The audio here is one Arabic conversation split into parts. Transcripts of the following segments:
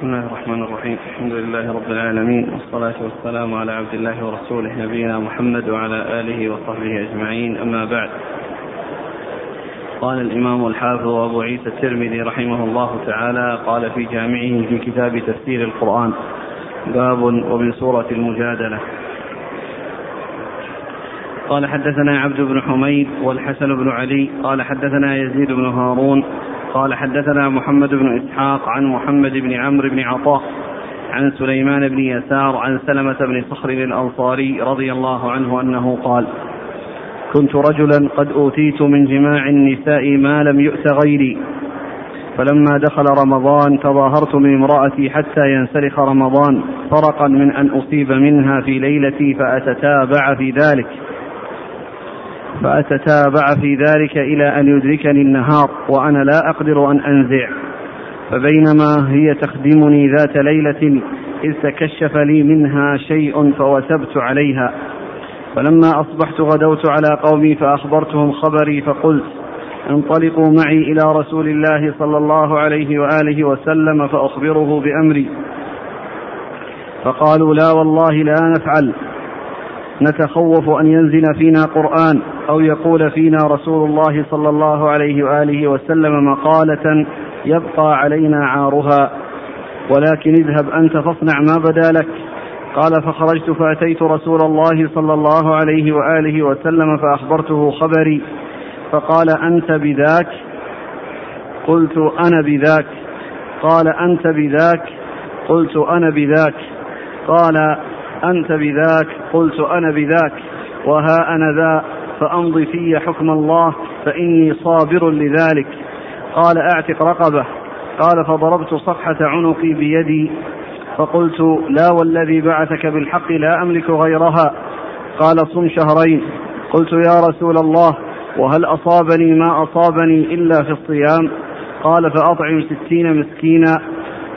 بسم الله الرحمن الرحيم. الحمد لله رب العالمين والصلاة والسلام على عبد الله ورسوله نبينا محمد وعلى آله وصحبه أجمعين. أما بعد قال الإمام الحافظ أبو عيسى الترمذي رحمه الله تعالى قال في جامعه في كتاب تفسير القرآن باب ومن سورة المجادلة. قال حدثنا عبد بن حميد والحسن بن علي. قال حدثنا يزيد بن هارون قال حدثنا محمد بن إسحاق عن محمد بن عمرو بن عطاء عن سليمان بن يسار عن سلمة بن صخر الأنصاري رضي الله عنه أنه قال كنت رجلا قد أوتيت من جماع النساء ما لم يؤت غيري فلما دخل رمضان تظاهرت من امرأتي حتى ينسلخ رمضان فرقا من أن أصيب منها في ليلتي فأتتابع في ذلك. فأتتابع في ذلك إلى أن يدركني النهار وأنا لا أقدر أن أنزع. فبينما هي تخدمني ذات ليلة إذ تكشف لي منها شيء فوثبت عليها. فلما أصبحت غدوت على قومي فأخبرتهم خبري فقلت انطلقوا معي إلى رسول الله صلى الله عليه وآله وسلم فأخبره بأمري. فقالوا لا والله لا نفعل. نتخوف أن ينزل فينا قرآن أو يقول فينا رسول الله صلى الله عليه وآله وسلم مقالة يبقى علينا عارها. ولكن اذهب أنت فاصنع ما بدا لك. قال فخرجت فأتيت رسول الله صلى الله عليه وآله وسلم فأخبرته خبري. فقال أنت بذاك؟ قلت أنا بذاك. قال أنت بذاك؟ قلت أنا بذاك. قال أنت بذاك قلت أنا بذاك وها أنا ذا فأمض في حكم الله فإني صابر لذلك. قال أعتق رقبة. قال فضربت صفحة عنقي بيدي فقلت لا والذي بعثك بالحق لا أملك غيرها. قال صم شهرين. قلت يا رسول الله وهل أصابني ما أصابني إلا في الصيام؟ قال فأطعم ستين مسكينا.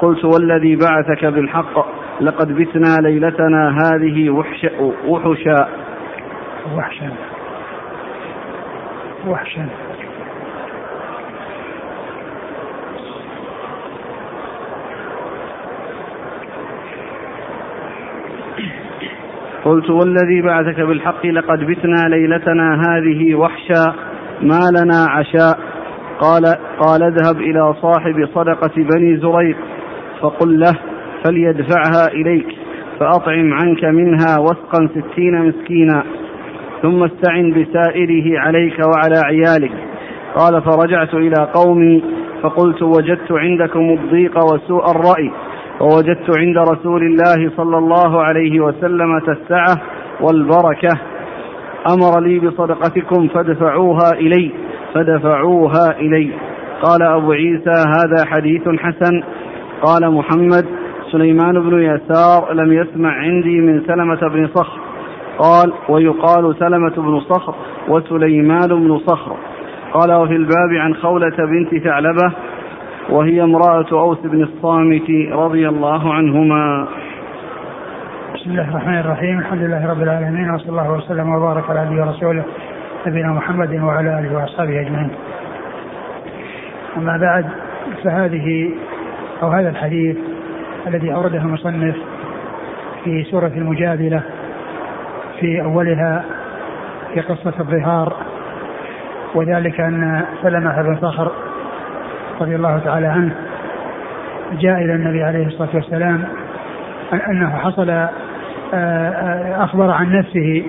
قلت والذي بعثك بالحق. لقد بتنا ليلتنا هذه وحش وحشا. وحشا. وحشا. قلت والذي بعثك بالحق لقد بتنا ليلتنا هذه وحشا. ما لنا عشاء. قال قال اذهب إلى صاحب صدقة بني زريق. فقل له فليدفعها إليك فأطعم عنك منها وسقا ستين مسكينا ثم استعن بسائره عليك وعلى عيالك. قال فرجعت إلى قومي فقلت وجدت عندكم الضيق وسوء الرأي ووجدت عند رسول الله صلى الله عليه وسلم السعة والبركة. أمر لي بصدقتكم فادفعوها إلي فدفعوها إلي. قال أبو عيسى هذا حديث حسن. قال محمد سليمان بن يسار لم يسمع عندي من سلمة بن صخر. قال ويقال سلمة بن صخر وسليمان بن صخر. قال وفي الباب عن خولة بنت ثعلبة وهي امرأة أوس بن الصامت رضي الله عنهما. بسم الله الرحمن الرحيم. الحمد لله رب العالمين وصلى الله وسلم وبارك على نبينا ورسوله نبينا محمد وعلى آله وأصحابه أجمعين. أما بعد فهذه أو هذا الحديث الذي أورده المصنف في سورة المجادلة في أولها في قصة الظهار وذلك أن سلمة بن صخر رضي الله تعالى عنه جاء إلى النبي عليه الصلاة والسلام أنه حصل أخبر عن نفسه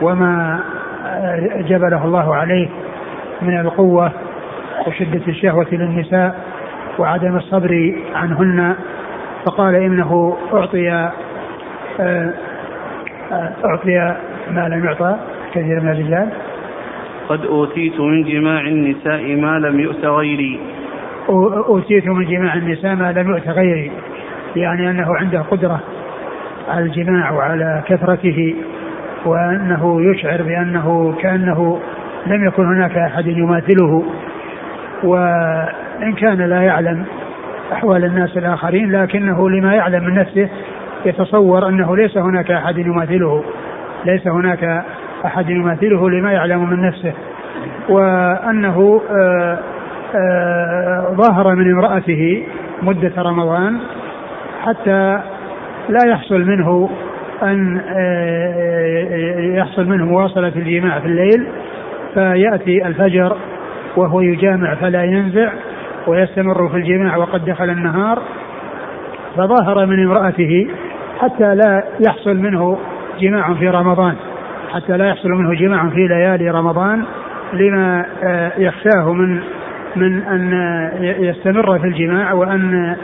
وما جبله الله عليه من القوة وشدة الشهوة للنساء وعدم الصبر عنهن فقال إنه أعطي أعطي ما لم يعطى كثير من الرجال. قد أوتيت من جماع النساء ما لم يؤت غيري. أوتيت من جماع النساء ما لم يؤت غيري يعني أنه عنده قدرة على الجماع وعلى كثرته وأنه يشعر بأنه كأنه لم يكن هناك أحد يماثله. وإن كان لا يعلم أحوال الناس الآخرين لكنه لما يعلم من نفسه يتصور أنه ليس هناك أحد يماثله ليس هناك أحد يماثله لما يعلم من نفسه. وأنه آآ آآ ظهر من امرأته مدة رمضان حتى لا يحصل منه أن آه، يحصل منه مواصلة الجماع في الليل فيأتي الفجر وهو يجامع فلا ينزع. ويستمر في الجماع وقد دخل النهار فظاهر من امرأته حتى لا يحصل منه جماع في رمضان حتى لا يحصل منه جماع في ليالي رمضان لما آه، يخشاه من من أن يستمر في الجماع وأن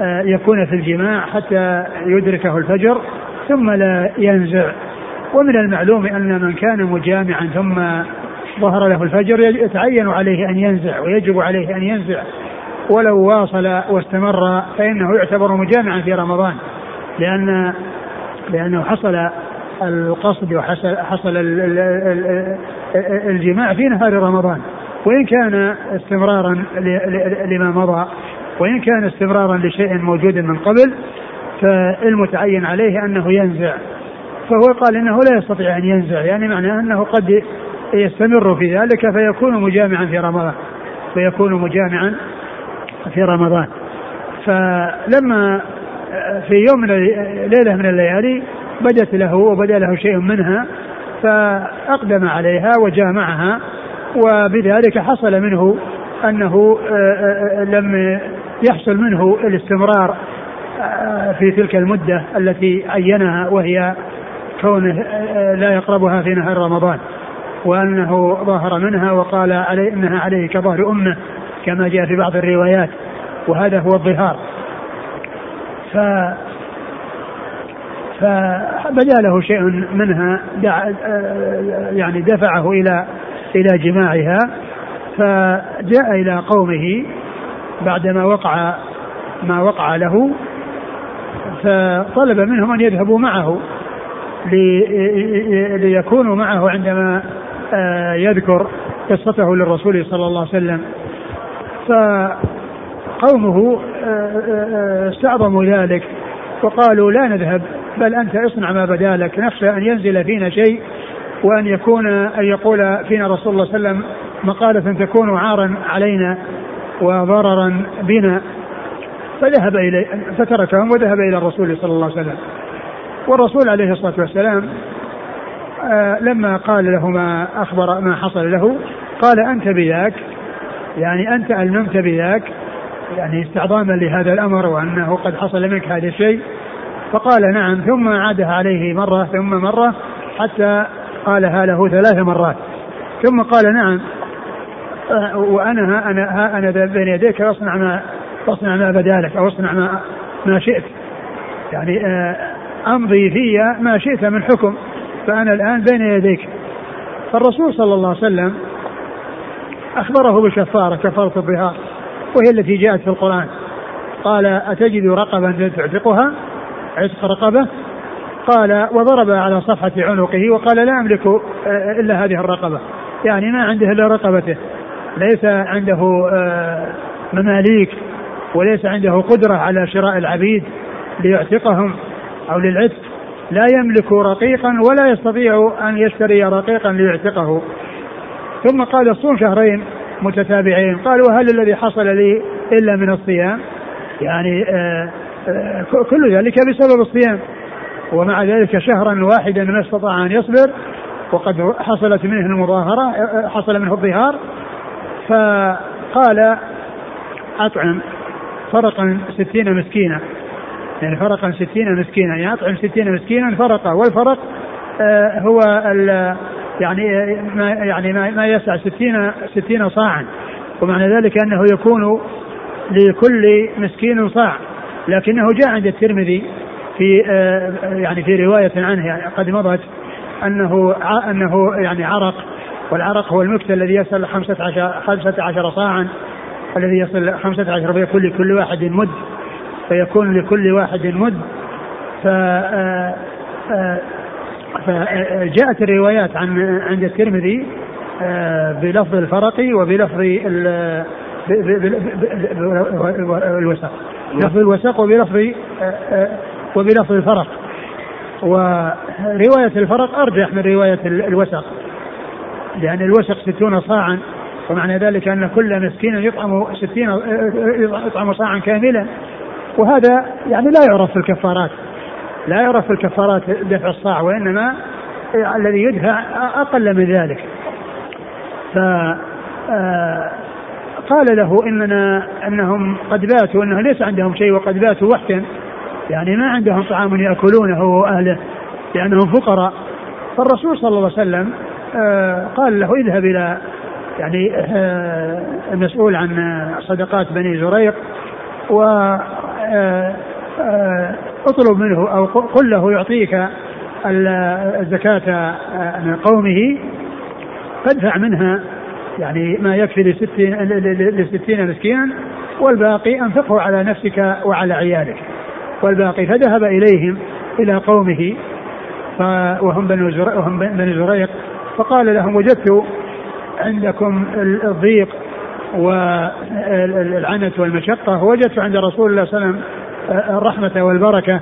آه، يكون في الجماع حتى يدركه الفجر ثم لا ينزع. ومن المعلوم أن من كان مجامعا ثم ظهر له الفجر يتعين عليه أن ينزع ويجب عليه أن ينزع. ولو واصل واستمر فإنه يعتبر مجامعا في رمضان لأن لأنه حصل القصد وحصل حصل الجماع في نهار رمضان. وإن كان استمرارا لما مضى وإن كان استمرارا لشيء موجود من قبل فالمتعين عليه أنه ينزع. فهو قال إنه لا يستطيع أن ينزع يعني معناه أنه قد يستمر في ذلك فيكون مجامعا في رمضان. فيكون مجامعا في رمضان. فلما في يوم من ليلة من الليالي بدت له وبدأ له شيء منها فأقدم عليها وجامعها وبذلك حصل منه أنه آه، آه، آه، لم يحصل منه الاستمرار في تلك المدة التي عينها وهي كونه لا يقربها في نهار رمضان. وأنه ظاهر منها وقال عليه إنها عليه كظهر أمه. كما جاء في بعض الروايات وهذا هو الظهار. ف فبدا له شيء منها دع يعني دفعه إلى إلى جماعها فجاء إلى قومه بعدما وقع ما وقع له فطلب منهم أن يذهبوا معه ليكونوا معه عندما آه، يذكر قصته للرسول صلى الله عليه وسلم. فقومه آه، آه، استعظموا ذلك وقالوا لا نذهب بل أنت اصنع ما بدا لك نخشى أن ينزل فينا شيء وأن يكون أن يقول فينا رسول الله صلى الله عليه وسلم مقالة تكون عارا علينا وضررا بنا. فذهب إليه فتركهم وذهب إلى الرسول صلى الله عليه وسلم. والرسول عليه الصلاة والسلام آه لما قال له ما أخبر ما حصل له قال أنت بذاك يعني أنت ألممت بذاك يعني استعظاما لهذا الأمر وأنه قد حصل منك هذا الشيء. فقال نعم ثم عادها عليه مرة ثم مرة حتى قالها له ثلاث مرات. ثم قال نعم وأنا ها أنا ها أنا بين يديك واصنع ما واصنع ما بدا لك أو أصنع ما ما شئت. يعني آه، أمضي في ما شئت من حكم فأنا الآن بين يديك. فالرسول صلى الله عليه وسلم أخبره بكفاره كفارة الظهار وهي التي جاءت في القرآن. قال أتجد رقبا تعتقها؟ عتق رقبة؟ قال وضرب على صفحة عنقه وقال لا أملك آه، إلا هذه الرقبة. يعني ما عنده إلا رقبته. ليس عنده آه، مماليك وليس عنده قدرة على شراء العبيد ليعتقهم أو للعتق. لا يملك رقيقا ولا يستطيع أن يشتري رقيقا ليعتقه. ثم قال صوم شهرين متتابعين. قال وهل الذي حصل لي إلا من الصيام؟ يعني آه كل ذلك بسبب الصيام. ومع ذلك شهرا واحدا ما استطاع أن يصبر وقد حصلت منه المظاهرة حصل منه الظهار. فقال أطعم فرقا ستين مسكينا. يعني فرقا ستين مسكينا. يعني أطعم ستين مسكينا فرقا. والفرق آه، هو يعني ما يعني ما, يسع ستين ستين صاعا. ومعنى ذلك أنه يكون لكل مسكين صاع. لكنه جاء عند الترمذي في آه، يعني في رواية عنه يعني قد مضت أنه أنه يعني عرق. والعرق هو المكت الذي يصل 15 15 صاعا الذي يصل 15 فيكون لكل واحد مد. فيكون لكل واحد مد. ف آه، آه، فجاءت الروايات عن عند الترمذي بلفظ الفرق وبلفظ الوسق. لفظ الوسق وبلفظ آه، آه، وبلفظ الفرق. ورواية الفرق أرجح من رواية الوسق. لأن الوسق ستون صاعا ومعنى ذلك أن كل مسكين يطعم ستين آه، يطعم صاعا كاملا. وهذا يعني لا يعرف في الكفارات. لا يعرف الكفارات دفع الصاع وإنما الذي يدفع أقل من ذلك. ف آه، قال له إننا إنهم قد باتوا إنه ليس عندهم شيء وقد باتوا وحدا. يعني ما عندهم طعام يأكلونه وأهله لأنهم فقراء. فالرسول صلى الله عليه وسلم آه، قال له اذهب إلى يعني آه، المسؤول عن صدقات بني زريق و اطلب منه أو قل له يعطيك الزكاة من قومه. فادفع منها يعني ما يكفي لستين, لستين مسكينا والباقي أنفقه على نفسك وعلى عيالك. والباقي فذهب إليهم إلى قومه وهم بني وهم بني زريق فقال لهم وجدت عندكم الضيق والعنة والمشقة وجدت عند رسول الله صلى الله عليه وسلم الرحمة والبركة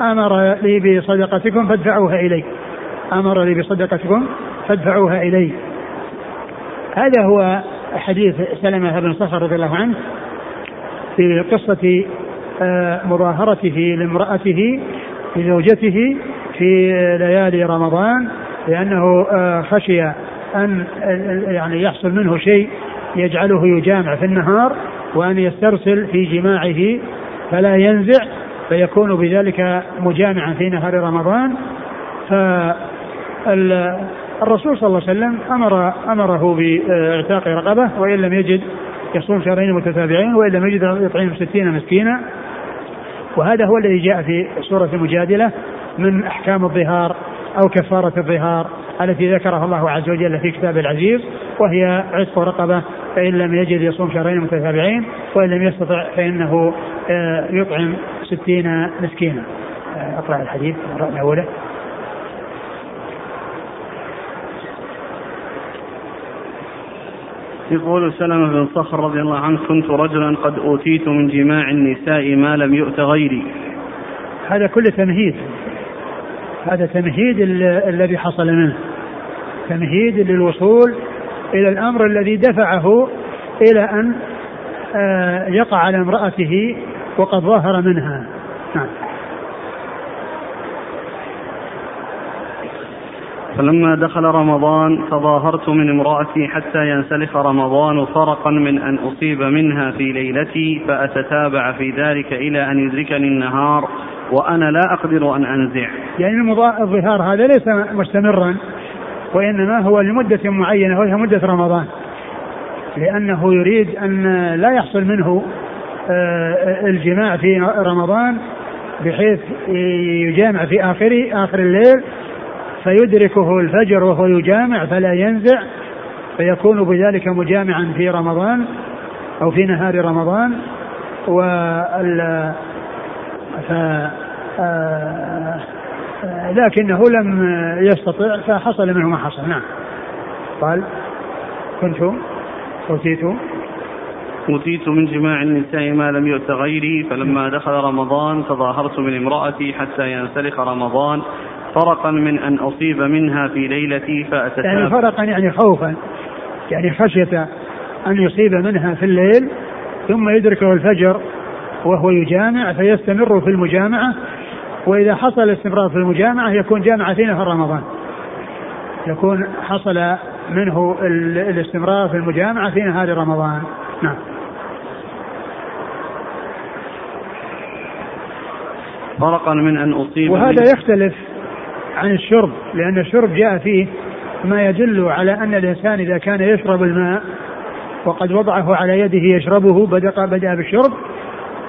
أمر لي بصدقتكم فادفعوها إلي. أمر لي بصدقتكم فادفعوها إلي. هذا هو حديث سلمة بن صخر رضي الله عنه في قصة آه، مظاهرته لامرأته لزوجته في ليالي رمضان لأنه آه، خشي أن يعني يحصل منه شيء يجعله يجامع في النهار وأن يسترسل في جماعة فلا ينزع فيكون بذلك مجامعا في نهار رمضان. ف الرسول صلى الله عليه وسلم أمر أمره بإعتاق رقبة وإن لم يجد يصوم شهرين متتابعين وإن لم يجد يطعم ستين مسكينا. وهذا هو الذي جاء في سورة المجادلة من أحكام الظهار أو كفارة الظهار. التي ذكرها الله عز وجل في كتابه العزيز وهي عتق رقبة فإن لم يجد يصوم شهرين متتابعين وإن لم يستطع فإنه آه، يطعم ستين مسكينا. آه، أقرأ الحديث من أوله. يقول سلمة بن صخر رضي الله عنه كنت رجلا قد أوتيت من جماع النساء ما لم يؤت غيري. هذا كله تمهيد. هذا تمهيد الذي حصل منه. تمهيد للوصول إلى الأمر الذي دفعه إلى أن آه، يقع على امرأته وقد ظهر منها. نعم. فلما دخل رمضان تظاهرت من امرأتي حتى ينسلخ رمضان فرقا من أن أصيب منها في ليلتي فأتتابع في ذلك إلى أن يدركني النهار وأنا لا أقدر أن أنزع. يعني الظهار هذا ليس مستمرا وإنما هو لمدة معينة وهي مدة رمضان. لأنه يريد أن لا يحصل منه آه، الجماع في رمضان بحيث يجامع في آخر آخر الليل فيدركه الفجر وهو يجامع فلا ينزع فيكون بذلك مجامعا في رمضان أو في نهار رمضان. وال ف آه، لكنه لم يستطع فحصل منه ما حصل. نعم. قال كنت أوتيت. أوتيت من جماع النساء ما لم يؤت غيري فلما دخل رمضان تظاهرت من امرأتي حتى ينسلخ رمضان. فرقا من أن أصيب منها في ليلتي فأتتابع يعني فرقا يعني خوفا يعني خشية أن يصيب منها في الليل ثم يدركه الفجر وهو يجامع فيستمر في المجامعة وإذا حصل الاستمرار في المجامعة يكون جامع في رمضان. يكون حصل منه الاستمرار في المجامعة في نهار رمضان. نعم. فرقا من أن أصيب وهذا يختلف عن الشرب لأن الشرب جاء فيه ما يدل على أن الإنسان إذا كان يشرب الماء وقد وضعه على يده يشربه بدأ بدأ بالشرب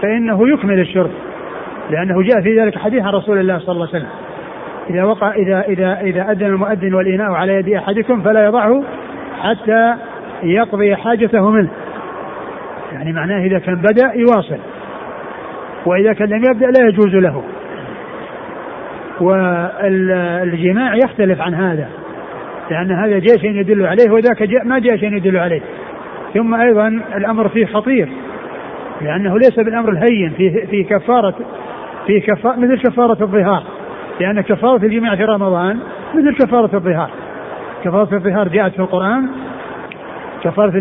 فإنه يكمل الشرب لأنه جاء في ذلك حديث عن رسول الله صلى الله عليه وسلم. إذا وقع إذا إذا إذا أذن المؤذن والإناء على يد أحدكم فلا يضعه حتى يقضي حاجته منه. يعني معناه إذا كان بدأ يواصل وإذا كان لم يبدأ لا يجوز له. والجماع يختلف عن هذا لأن هذا جاء شيء يدل عليه وذاك جاء ما جاء شيء يدل عليه. ثم أيضا الأمر فيه خطير لأنه ليس بالأمر الهين في في كفارة في كفارة مثل كفارة الظهار. لأن كفارة الجماع في رمضان مثل كفارة الظهار. كفارة الظهار جاءت في القرآن كفارة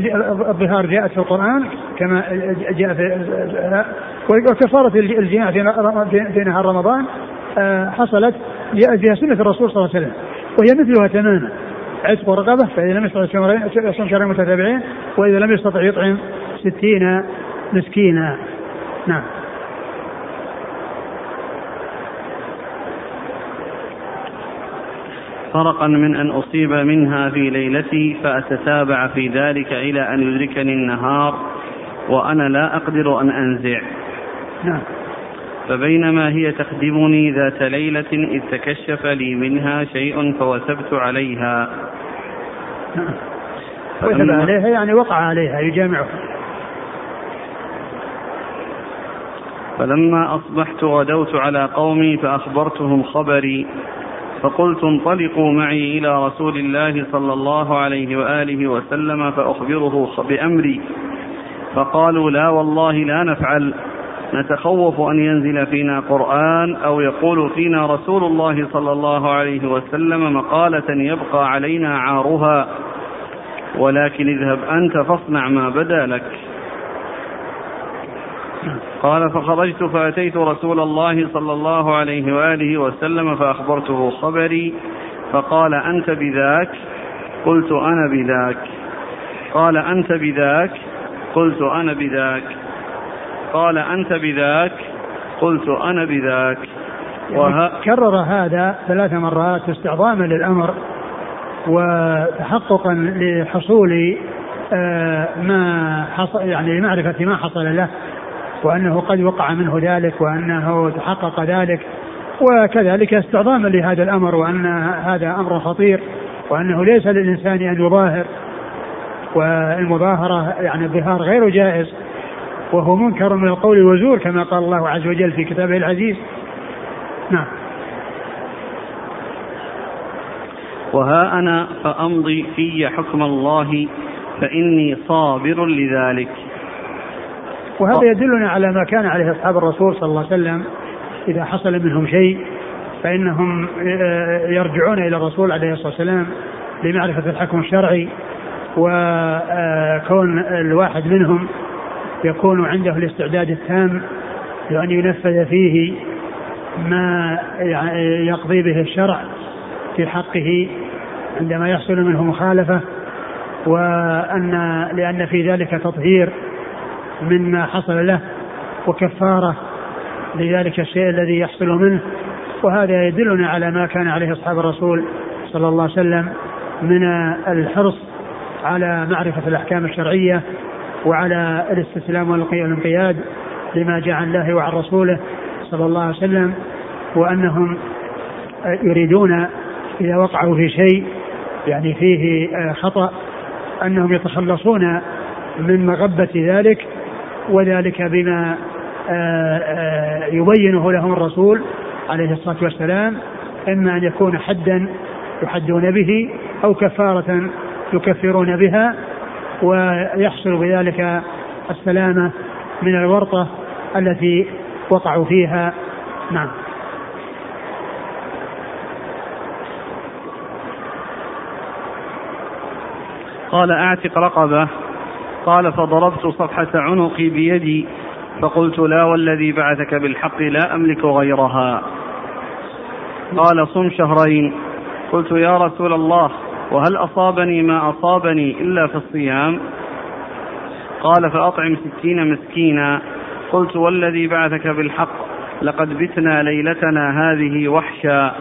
الظهار جاءت في القرآن كما جاء في وكفارة الجماع في نهار رمضان حصلت فيها سنة الرسول صلى الله عليه وسلم. وهي مثلها تماما. عتق رقبة فإذا لم يستطع شهرين يصوم شهرين متتابعين وإذا لم يستطع يطعم ستين مسكينا. نعم. فرقا من أن أصيب منها في ليلتي فأتتابع في ذلك إلى أن يدركني النهار وأنا لا أقدر أن أنزع. نعم. فبينما هي تخدمني ذات ليلة إذ تكشف لي منها شيء فوثبت عليها. وثب عليها يعني وقع عليها يجامعها. فلما أصبحت غدوت على قومي فأخبرتهم خبري فقلت انطلقوا معي إلى رسول الله صلى الله عليه وآله وسلم فأخبره بأمري. فقالوا لا والله لا نفعل. نتخوف أن ينزل فينا قرآن أو يقول فينا رسول الله صلى الله عليه وسلم مقالة يبقى علينا عارها. ولكن اذهب أنت فاصنع ما بدا لك. قال فخرجت فأتيت رسول الله صلى الله عليه وآله وسلم فأخبرته خبري. فقال أنت بذاك؟ قلت أنا بذاك. قال أنت بذاك؟ قلت أنا بذاك. قال أنت بذاك؟ قلت أنا بذاك. يعني وه... كرر هذا ثلاث مرات استعظاما للأمر وتحققا لحصول آه، ما حصل يعني لمعرفة ما حصل له وأنه قد وقع منه ذلك وأنه تحقق ذلك وكذلك استعظاما لهذا الأمر وأن هذا أمر خطير وأنه ليس للإنسان أن يظاهر والمظاهرة يعني الظهار غير جائز. وهو منكر من القول وزور كما قال الله عز وجل في كتابه العزيز. نعم. وها أنا فأمضي في حكم الله فإني صابر لذلك. وهذا يدلنا على ما كان عليه أصحاب الرسول صلى الله عليه وسلم إذا حصل منهم شيء فإنهم يرجعون إلى الرسول عليه الصلاة والسلام لمعرفة الحكم الشرعي وكون الواحد منهم يكون عنده الاستعداد التام لأن ينفذ فيه ما يقضي به الشرع في حقه عندما يحصل منه مخالفة وأن لأن في ذلك تطهير مما حصل له وكفارة لذلك الشيء الذي يحصل منه. وهذا يدلنا على ما كان عليه أصحاب الرسول صلى الله عليه وسلم من الحرص على معرفة الأحكام الشرعية وعلى الاستسلام والانقياد لما جاء عن الله وعن رسوله صلى الله عليه وسلم وأنهم يريدون إذا وقعوا في شيء يعني فيه خطأ أنهم يتخلصون من مغبة ذلك وذلك بما يبينه لهم الرسول عليه الصلاة والسلام إما أن يكون حدا يحدون به أو كفارة يكفرون بها ويحصل بذلك السلامة من الورطة التي وقعوا فيها. نعم. قال اعتق رقبة. قال فضربت صفحة عنقي بيدي فقلت لا والذي بعثك بالحق لا أملك غيرها. قال صم شهرين. قلت يا رسول الله وهل أصابني ما أصابني إلا في الصيام؟ قال فأطعم ستين مسكينا. قلت والذي بعثك بالحق لقد بتنا ليلتنا هذه وحشا.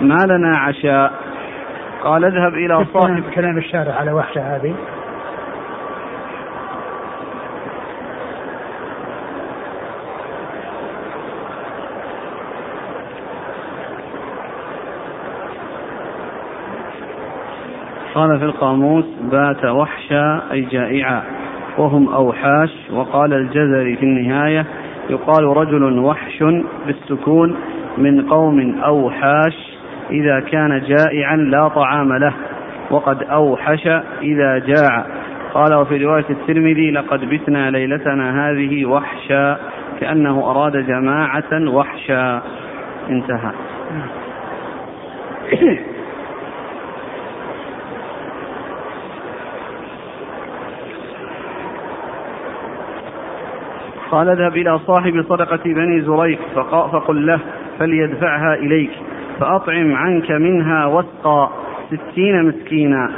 ما لنا عشاء. قال اذهب إلى صاحب كلام الشارع على وحشة هذه. قال في القاموس بات وحشا أي جائعا. وهم أوحاش وقال الجزري في النهاية يقال رجل وحش بالسكون من قوم أوحاش إذا كان جائعا لا طعام له وقد أوحش إذا جاع. قال وفي رواية الترمذي لقد بتنا ليلتنا هذه وحشا. كأنه أراد جماعة وحشا. انتهى. قال اذهب إلى صاحب صدقة بني زريق فقل له فليدفعها إليك فأطعم عنك منها وسقا ستين مسكينا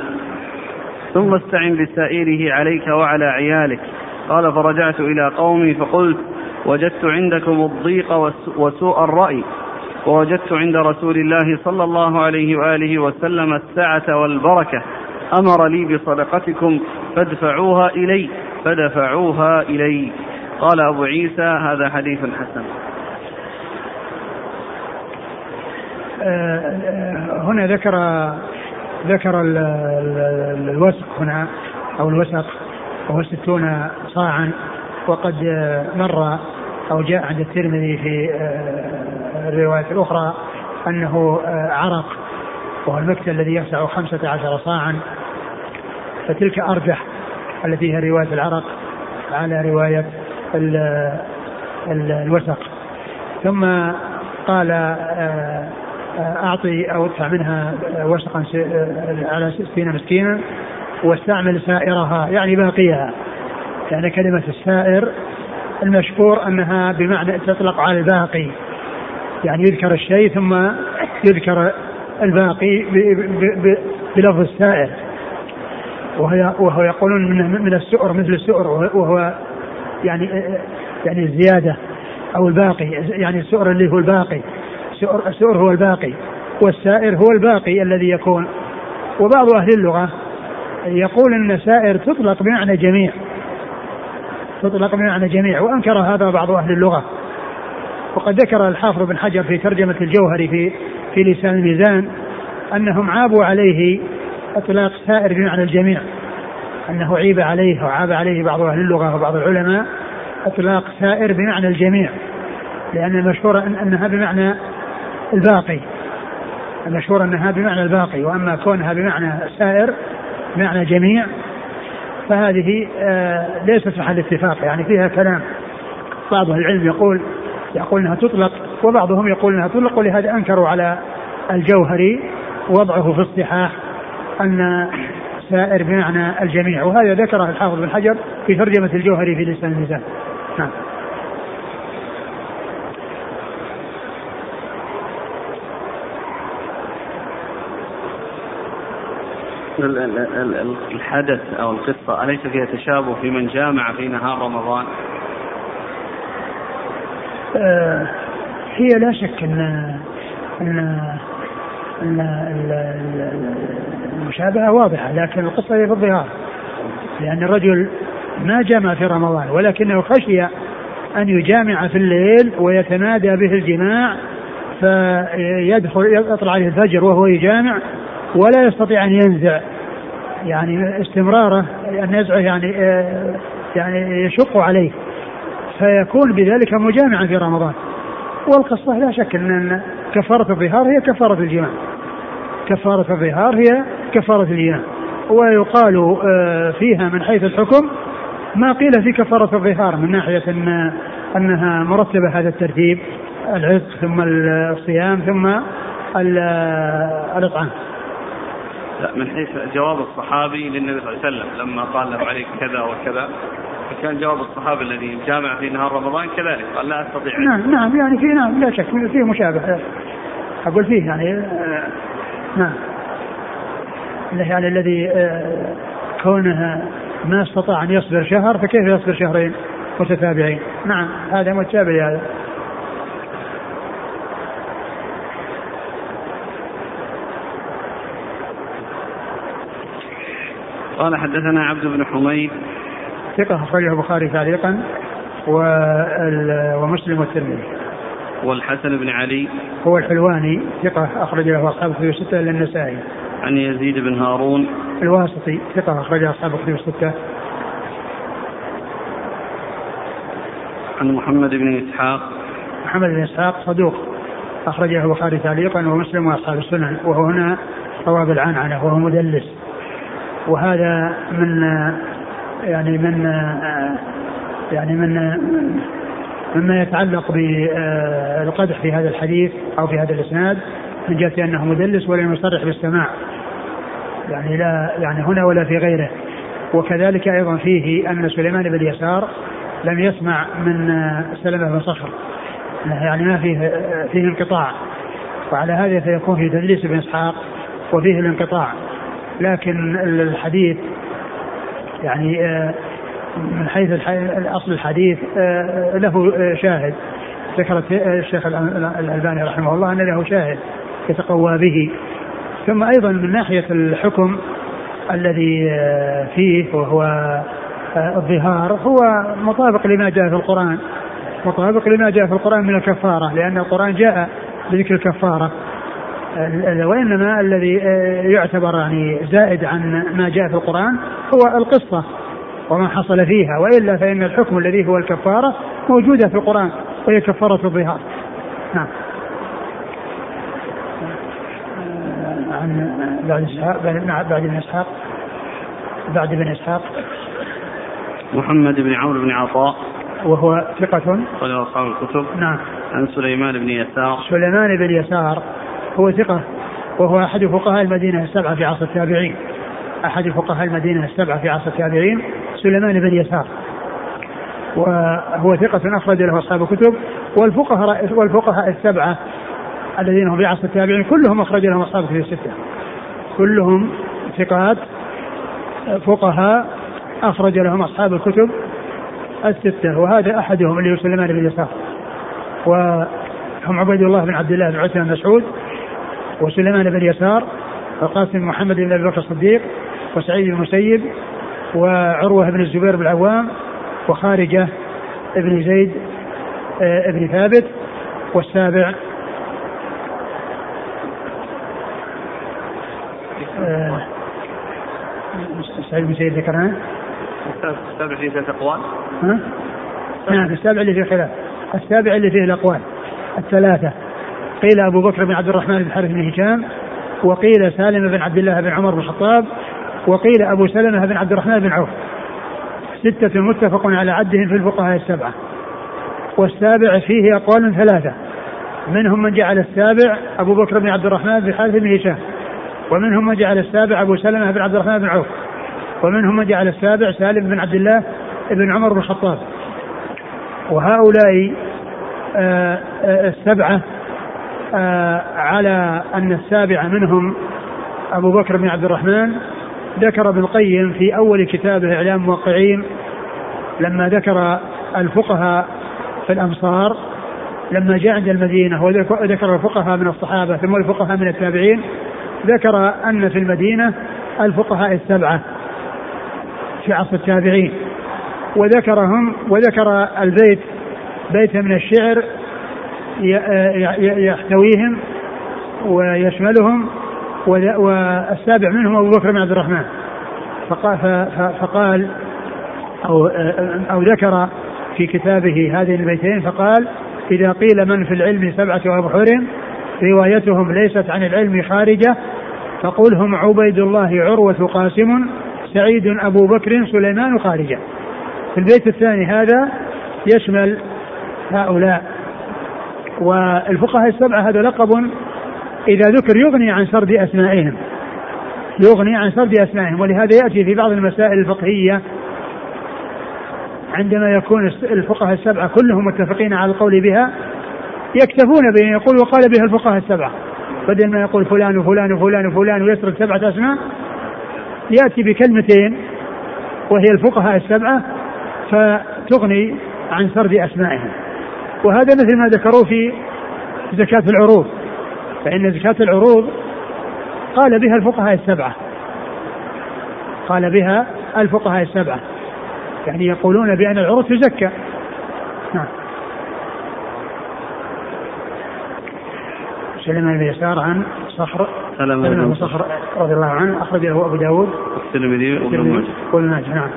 ثم استعن بسائره عليك وعلى عيالك. قال فرجعت إلى قومي فقلت وجدت عندكم الضيق وسوء الرأي ووجدت عند رسول الله صلى الله عليه وآله وسلم السعة والبركة أمر لي بصدقتكم فادفعوها إلي فدفعوها إلي. قال أبو عيسى هذا حديث حسن. آه، آه، هنا ذكر ذكر الوسق هنا أو الوسق وهو ستون صاعا وقد مر أو جاء عند الترمذي في آه، الرواية الأخرى أنه عرق وهو المكتل الذي يسع خمسة عشر صاعا. فتلك أرجح التي هي رواية العرق على رواية الوسق ثم قال آه، أعطي أو ادفع منها وسقا على ستين مسكينا واستعمل سائرها يعني باقيها. يعني كلمة السائر المشهور أنها بمعنى تطلق على الباقي. يعني يذكر الشيء ثم يذكر الباقي بلفظ السائر. وهو يقولون من السؤر مثل السؤر وهو يعني يعني الزيادة أو الباقي يعني السؤر اللي هو الباقي السؤر, السؤر هو الباقي والسائر هو الباقي الذي يكون. وبعض أهل اللغة يقول إن سائر تطلق بمعنى جميع تطلق بمعنى جميع وأنكر هذا بعض أهل اللغة. وقد ذكر الحافظ بن حجر في ترجمة الجوهري في في لسان الميزان أنهم عابوا عليه إطلاق سائر بمعنى الجميع. أنه عيب عليه وعاب عليه بعض أهل اللغة وبعض العلماء إطلاق سائر بمعنى الجميع لأن المشهور أنها بمعنى الباقي. المشهور أنها بمعنى الباقي وأما كونها بمعنى سائر بمعنى جميع فهذه آه، ليست محل اتفاق. يعني فيها كلام. بعض أهل العلم يقول يقول أنها تطلق وبعضهم يقول أنها تطلق ولهذا أنكروا على الجوهري وضعه في الصحاح أن سائر بمعنى الجميع وهذا ذكره الحافظ بن حجر في ترجمة الجوهري في لسان الميزان نعم الحدث أو القصة أليس فيها تشابه في من جامع في نهار رمضان؟ آه هي لا شك ان أن ان المشابهة واضحة لكن القصة هي في الظهار. لأن الرجل ما جامع في رمضان ولكنه خشي أن يجامع في الليل ويتنادى به الجماع فيدخل يطلع عليه الفجر وهو يجامع ولا يستطيع أن ينزع. يعني استمراره أن يزعه يعني يعني يشق عليه. فيكون بذلك مجامعا في رمضان. والقصة لا شك إن كفارة الظهار هي كفارة الجماع. كفارة الظهار هي كفارة الجماع ويقال آه، فيها من حيث الحكم ما قيل في كفارة الظهار من ناحية أن أنها مرتبة هذا الترتيب العتق ثم الصيام ثم الإطعام. لا من حيث جواب الصحابي للنبي صلى الله عليه وسلم لما قال له عليك كذا وكذا فكان جواب الصحابي الذي جامع في نهار رمضان كذلك قال لا أستطيع. نعم نعم يعني في نعم لا شك فيه مشابه أقول فيه يعني آه، نعم. يعني الذي آه، كونه ما استطاع أن يصبر شهر فكيف يصبر شهرين متتابعين؟ نعم. هذا متشابه هذا قال حدثنا عبد بن حميد. ثقة أخرجه البخاري تعليقا ومسلم والترمذي. والحسن بن علي هو الحلواني ثقة أخرج له أصحاب الكتب الستة إلا النسائي. عن يزيد بن هارون الواسطي ثقة أخرج أصحاب الكتب الستة. عن محمد بن إسحاق محمد بن إسحاق صدوق أخرجه البخاري تعليقا ومسلم وأصحاب السنن وهو هنا صواب العنعنة وهو مدلس وهذا من يعني من يعني من مما يتعلق بالقدح في هذا الحديث أو في هذا الإسناد من جهة أنه مدلس ولم يصرح بالسماع يعني لا يعني هنا ولا في غيره. وكذلك أيضا فيه أن سليمان بن يسار لم يسمع من سلمة بن صخر. يعني ما فيه فيه انقطاع. وعلى هذا فيكون في تدليس ابن إسحاق وفيه الانقطاع. لكن الحديث يعني آه، من حيث أصل الحديث آه، له شاهد. ذكر الشيخ الألباني رحمه الله أن له شاهد يتقوى به. ثم أيضا من ناحية الحكم الذي آه، فيه وهو الظهار هو مطابق لما جاء في القرآن. مطابق لما جاء في القرآن من الكفارة لأن القرآن جاء بذكر الكفارة. وإنما الذي يعتبر يعني زائد عن ما جاء في القرآن هو القصة. وما حصل فيها وإلا فإن الحكم الذي هو الكفارة موجودة في القرآن وهي كفارة الظهار. نعم. عن بعد إسحاق بعد ابن إسحاق. بعد ابن إسحاق. محمد بن عمرو بن عطاء. وهو ثقة. قال أصحاب الكتب. نعم. عن سليمان بن يسار. سليمان بن يسار هو ثقة وهو أحد فقهاء المدينة السبعة في عصر التابعين. أحد فقهاء المدينة السبعة في عصر التابعين. سليمان بن يسار. وهو ثقة أخرج له أصحاب الكتب. والفقهاء والفقهاء السبعة الذين هم في عصر التابعين كلهم أخرج لهم أصحاب الكتب الستة. كلهم ثقات. فقهاء أخرج لهم أصحاب الكتب الستة. وهذا أحدهم اللي هو سليمان بن يسار. وهم عبيد الله بن عبد الله بن عثمان مسعود وسليمان بن يسار وقاسم محمد بن أبي بكر الصديق وسعيد بن المسيب وعروة بن الزبير بن العوام وخارجة بن زيد آه، بن ثابت والسابع آه، سعيد بن سيد ذكرناه السابع فيه ثلاث اقوال ها؟ نعم السابع اللي فيه خلاف. السابع اللي فيه الأقوال الثلاثة. قيل أبو بكر بن عبد الرحمن بن حارث بن هشام وقيل سالم بن عبد الله بن عمر بن الخطاب وقيل أبو سلمة بن عبد الرحمن بن عوف. ستة متفق على عدهم في الفقهاء السبعة. والسابع فيه أقوال ثلاثة. منهم من جعل السابع أبو بكر بن عبد الرحمن بن حارث بن هشام. ومنهم من جعل السابع أبو سلمة بن عبد الرحمن بن عوف. ومنهم من جعل السابع سالم بن عبد الله بن عمر بن الخطاب. وهؤلاء آه، آه، السبعة آه، على أن السابع منهم أبو بكر بن عبد الرحمن ذكر ابن القيم في أول كتابه إعلام الموقعين لما ذكر الفقهاء في الأمصار لما جاء عند المدينة وذكر الفقهاء من الصحابة ثم الفقهاء من التابعين ذكر أن في المدينة الفقهاء السبعة في عصر التابعين. وذكرهم وذكر البيت بيت من الشعر يحتويهم ويشملهم والسابع منهم أبو بكر بن عبد الرحمن. فقال, فقال أو أو ذكر في كتابه هذين البيتين فقال إذا قيل من في العلم سبعة أبحر روايتهم ليست عن العلم خارجة فقل هم عبيد الله عروة قاسم سعيد أبو بكر سليمان خارجة. في البيت الثاني هذا يشمل هؤلاء. والفقهاء السبعة هذا لقب إذا ذكر يغني عن سرد أسمائهم. يغني عن سرد أسمائهم. ولهذا يأتي في بعض المسائل الفقهية عندما يكون الفقهاء السبعة كلهم متفقين على القول بها يكتفون بأن يقول وقال بها الفقهاء السبعة. بدل ما يقول فلان وفلان وفلان وفلان ويسرد سبعة أسماء يأتي بكلمتين وهي الفقهاء السبعة فتغني عن سرد أسمائهم. وهذا مثل ما ذكروا في زكاة العروض. فإن زكاة العروض قال بها الفقهاء السبعة. قال بها الفقهاء السبعة. يعني يقولون بأن العروض تزكى. نعم. سليمان بن يسار عن صخر سليمان بن صخر رضي الله عنه أخرج له أبو داود. والترمذي وابن ماجه نعم.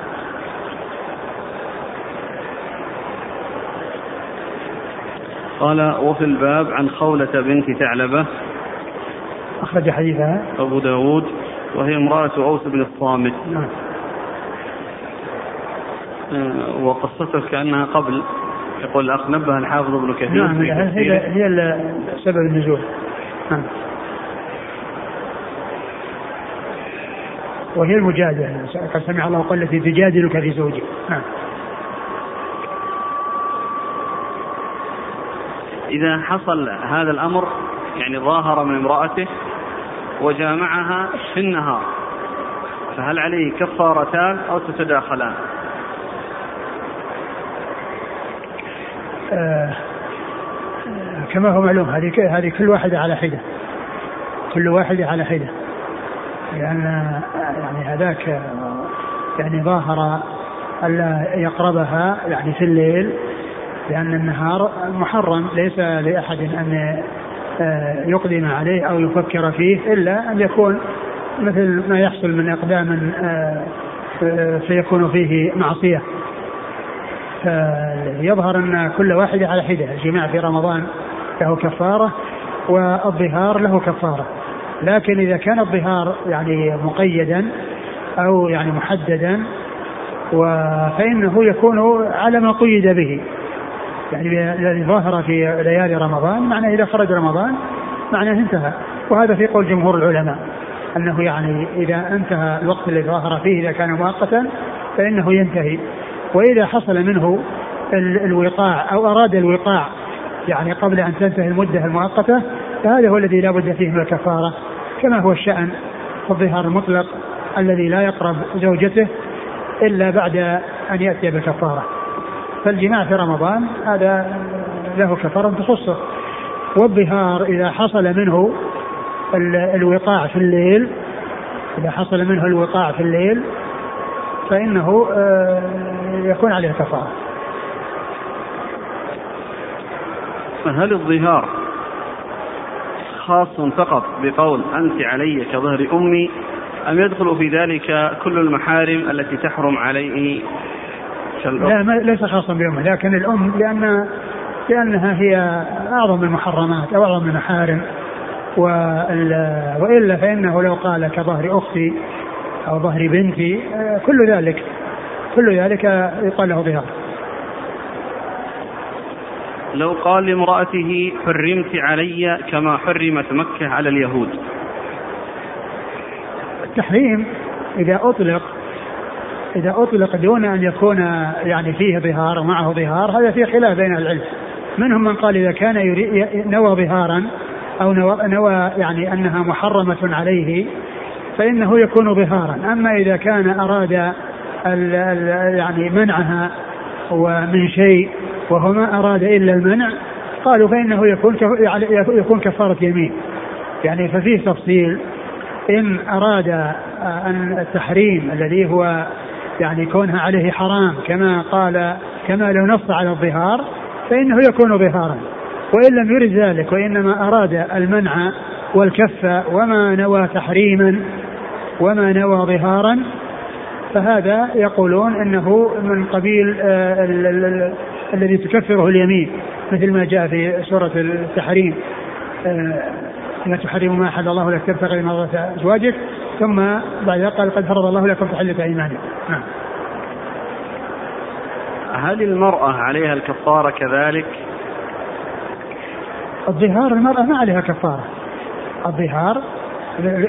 قال وفي الباب عن خولة بنت ثعلبة. أخرج حديثها. أبو داود وهي امرأة أوس بن الصامت. نعم. آه، وقصته كأنها قبل. يقول الأخ نبه الحافظ ابن كثير نعم هي هي سبب النزول. نعم. وهي المجادلة. قد سمع الله قال التي تجادلك في زوجك. نعم. إذا حصل هذا الأمر يعني ظاهر من امرأته وجامعها في النهار فهل عليه كفارتان أو تتداخلان؟ آه كما هو معلوم هذه هذه كل واحدة على حدة كل واحدة على حدة لأن يعني هذاك يعني ظاهر ألا يقربها يعني في الليل لأن النهار محرم ليس لأحد أن آه، يقدم عليه أو يفكر فيه إلا أن يكون مثل ما يحصل من إقدام آه، فيكون فيه معصية. فيظهر أن كل واحد على حدة الجماع في رمضان له كفارة والظهار له كفارة. لكن إذا كان الظهار يعني مقيدا أو يعني محددا فإنه يكون على ما قيد به. يعني الذي ظهر في ليالي رمضان معناه إذا خرج رمضان معناه انتهى. وهذا في قول جمهور العلماء أنه يعني إذا انتهى الوقت الذي ظهر فيه إذا كان مؤقتا فإنه ينتهي. وإذا حصل منه الوقاع أو أراد الوقاع يعني قبل أن تنتهي المدة المؤقتة فهذا هو الذي لا بد فيه من الكفارة كما هو الشأن في الظهار المطلق الذي لا يقرب زوجته إلا بعد أن يأتي بالكفارة. فالجماع في رمضان هذا له كفارة تخصه. والظهار إذا حصل منه الوقاع في الليل إذا حصل منه الوقاع في الليل فإنه آه، يكون عليه كفارة. هل الظهار خاص فقط بقول أنت علي كظهر أمي أم يدخل في ذلك كل المحارم التي تحرم عليه لا ما ليس خاصا بأمه لكن الأم لأن لأنها هي أعظم المحرمات أو أعظم المحارم. وإلا فإنه لو قال كظهر أختي أو ظهر بنتي كل ذلك كل ذلك يقال له ظهار لو قال لامرأته حرمت علي كما حرمت مكة على اليهود. التحريم إذا أطلق إذا أطلق دون أن يكون يعني فيه ظهار ومعه ظهار هذا فيه خلاف بين العلم. منهم من قال إذا كان نوى ظهارا أو نوى, نوى يعني أنها محرمة عليه فإنه يكون ظهارا. أما إذا كان أراد ال ال يعني منعها ومن شيء وهو ما أراد إلا المنع قالوا فإنه يكون يعني يكون كفارة يمين. يعني ففيه تفصيل إن أراد أن التحريم الذي هو يعني كونها عليه حرام كما قال كما لو نص على الظهار فإنه يكون ظهارا. وإن لم يرد ذلك وإنما أراد المنع والكف وما نوى تحريما وما نوى ظهارا فهذا يقولون إنه من قبيل آه، الذي تكفره اليمين مثل ما جاء في سورة التحريم. آه، لا تحرم ما أحل الله لك تبتغي مرضات أزواجك. ثم بعد قال قد فرض الله لكم تحله إيمانكم نعم هل المرأة عليها الكفارة كذلك؟ الظهار المرأة ما عليها كفارة الظهار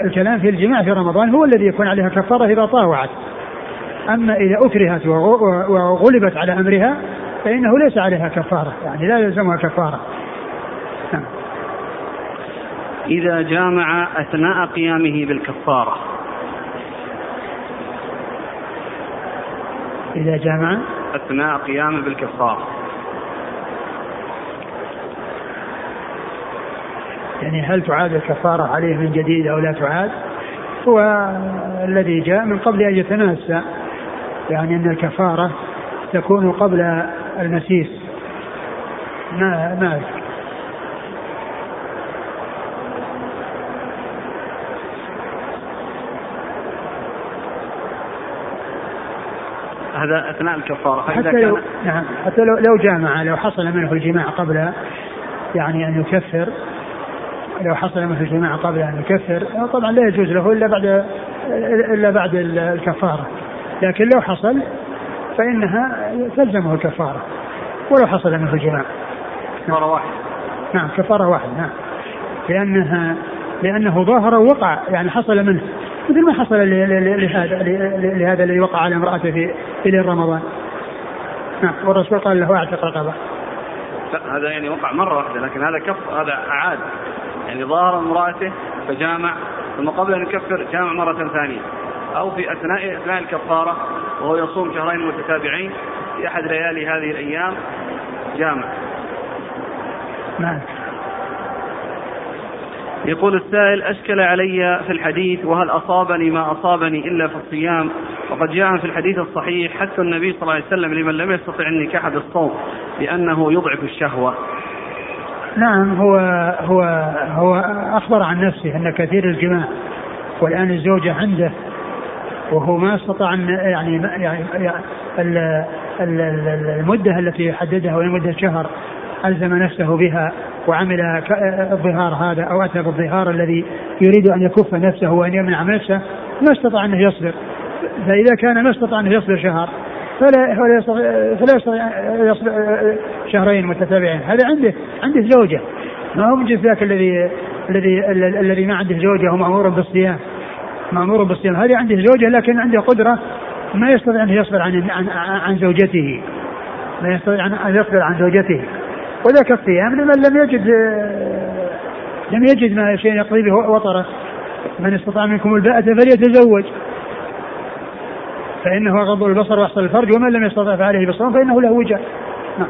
الكلام في الجماع في رمضان هو الذي يكون عليها كفارة إذا طاوعت أما إذا أكرهت وغلبت على أمرها فإنه ليس عليها كفارة يعني لا يلزمها كفارة. إذا جامع أثناء قيامه بالكفارة. إذا جامع أثناء قيامه بالكفارة. يعني هل تعاد الكفارة عليه من جديد أو لا تعاد؟ هو الذي جاء من قبل أن يتناسى. يعني أن الكفارة تكون قبل المسيس. ما ما هذا أثناء الكفارة حتى لو نعم حتى لو لو جامع لو حصل منه الجماع قبل يعني أن يكفر لو حصل منه الجماع قبل أن يكفر طبعا لا يجوز له إلا بعد إلا بعد الكفارة. لكن لو حصل فإنها تلزمه الكفارة ولو حصل منه الجماع. كفارة واحدة. نعم كفارة واحدة نعم. لانها لأنه ظاهر ووقع يعني حصل منه مثل ما حصل لهذا لهذا الذي وقع على امرأته في في رمضان. نعم والرسول قال له أعتق رقبة. هذا يعني وقع مرة واحدة لكن هذا كف هذا أعاد يعني ظاهر امرأته فجامع ثم قبل أن يكفر جامع مرة ثانية. أو في أثناء أثناء الكفارة وهو يصوم شهرين متتابعين في أحد ليالي هذه الأيام جامع. نعم. يقول السائل أشكل علي في الحديث وهل أصابني ما أصابني إلا في الصيام؟ وقد جاء في الحديث الصحيح حتى النبي صلى الله عليه وسلم لمن لم يستطع النكاح بالصوم لأنه يضعف الشهوة. نعم هو هو هو أخبر عن نفسه أن كثير الجماع والآن الزوجة عنده وهو ما استطاع أن يعني يعني, يعني المدة التي حددها وهي مدة شهر ألزم نفسه بها. وعمل الظهار هذا أو أتى بالظهار الذي يريد أن يكف نفسه وأن يمنع نفسه ما استطاع أنه يصبر. فإذا كان ما استطاع أنه يصبر شهر فلا فلا يستطيع فلا يصبر شهرين متتابعين. هذا عنده عنده زوجة. ما هو من ذاك الذي الذي الذي ما عنده زوجة ومأمور بالصيام. مأمور بالصيام. هذه عنده زوجة لكن عنده قدرة ما يستطيع أن يصبر عن عن, عن زوجته. ما يستطيع أن يصبر عن زوجته. وذاك الصيام لمن لم يجد لم يجد ما شيء يقضي به وطره. من استطاع منكم الباءة فليتزوج. فإنه غض البصر وأحسن الفرج ومن لم يستطع فعليه بالصوم فإنه له وجه. نعم.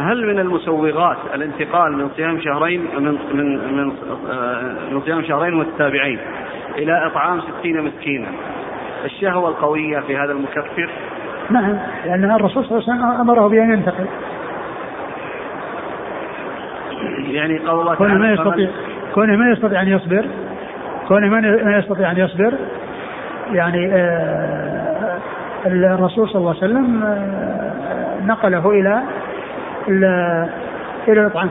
هل من المسوغات الانتقال من صيام شهرين من من من, آه، من صيام شهرين متتابعين إلى إطعام ستين مسكينا؟ الشهوة القوية في هذا المكفر نعم لأن الرسول صلى الله عليه وسلم أمره بأن ينتقل. يعني قول الله كونه ما يستطيع كونه ما يستطيع أن يصبر كونه ما يستطيع أن يصبر يعني آه الرسول صلى الله عليه وسلم آه نقله إلى إلى الإطعام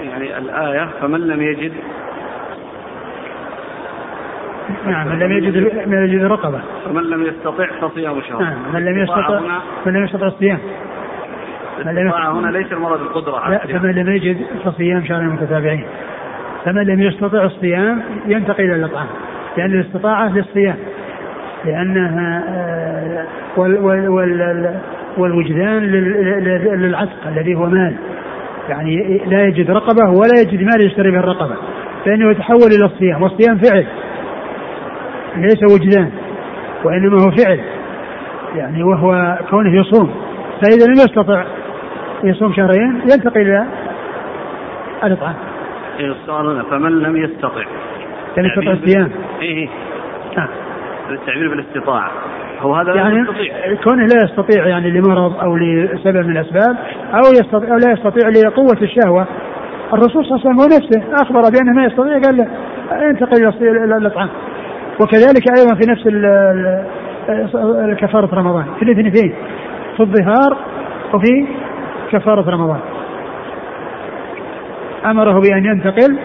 يعني الآية فمن لم يجد نعم من لم يجد من لم يجد رقبة فمن لم يستطع فصيام شهر. نعم من لم يستطع من لم يستطع الصيام. من لم يستطع هنا ليس المرض القدرة لا فمن لم يجد فصيام شهرين متتابعين فمن لم يستطع الصيام ينتقل إلى الإطعام لأن الاستطاعة للصيام لأنها آه، وال وال وال والوجدان للعتق الذي هو مال. يعني لا يجد رقبة ولا يجد مال يشتري به الرقبة فإنه يتحول إلى الصيام والصيام فعل. ليس وجدان وإنما هو فعل يعني وهو كونه يصوم. فإذا لم يستطع يصوم شهرين ينتقل إلى الإطعام. إيه السؤال فمن لم يستطع. لم يستطع الصيام. إيه. إيه آه. التعبير بالاستطاعة. هو هذا يعني يستطيع. كونه لا يستطيع يعني لمرض أو لسبب من الأسباب أو يستطيع أو لا يستطيع لقوة الشهوة. الرسول صلى الله عليه وسلم هو نفسه أخبر بأنه ما يستطيع قال له انتقل إلى الإطعام. وكذلك أيضا في نفس كفارة رمضان. في الاثنتين في الظهار وفي كفارة رمضان. أمره بأن ينتقل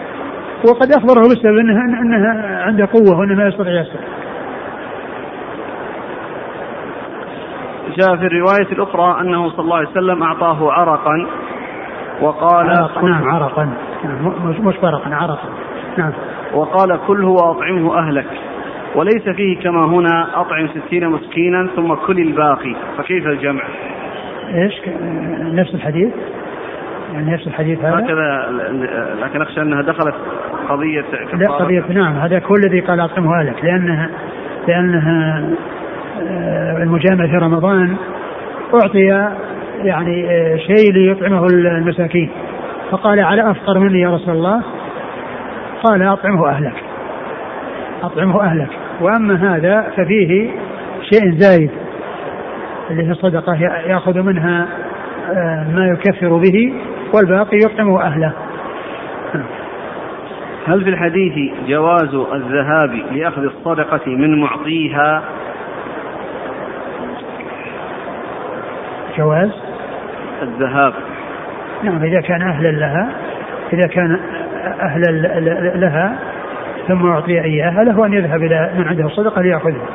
وقد أخبره بالسبب انها إنها عنده قوة وإنه ما يستطيع يسر. جاء في الرواية الأخرى أنه صلى الله عليه وسلم أعطاه عرقا وقال عرق نعم. عرقا. نعم مش فرقا عرقا. نعم. وقال كله وأطعمه أهلك. وليس فيه كما هنا أطعم ستين مسكينا ثم كل الباقي فكيف الجمع؟ إيش؟ نفس الحديث؟ يعني نفس الحديث هذا؟ هكذا لكن أخشى أنها دخلت قضية لا قضية نعم هذا كل الذي قال أطعمه لك لأنها لأنها آه، المجامع في رمضان أعطي يعني آه، شيء ليطعمه المساكين. فقال على افقر مني يا رسول الله؟ قال أطعمه أهلك أطعمه أهلك. وأما هذا ففيه شيء زايد اللي هي الصدقة يأخذ منها آه، ما يكفر به والباقي يطعمه أهله. هل في الحديث جواز الذهاب لأخذ الصدقة من معطيها؟ جواز؟ الذهاب. نعم إذا كان أهلا لها إذا كان أهلا لها ثم أعطي إياها له أن يذهب إلى من عنده الصدقة ليأخذها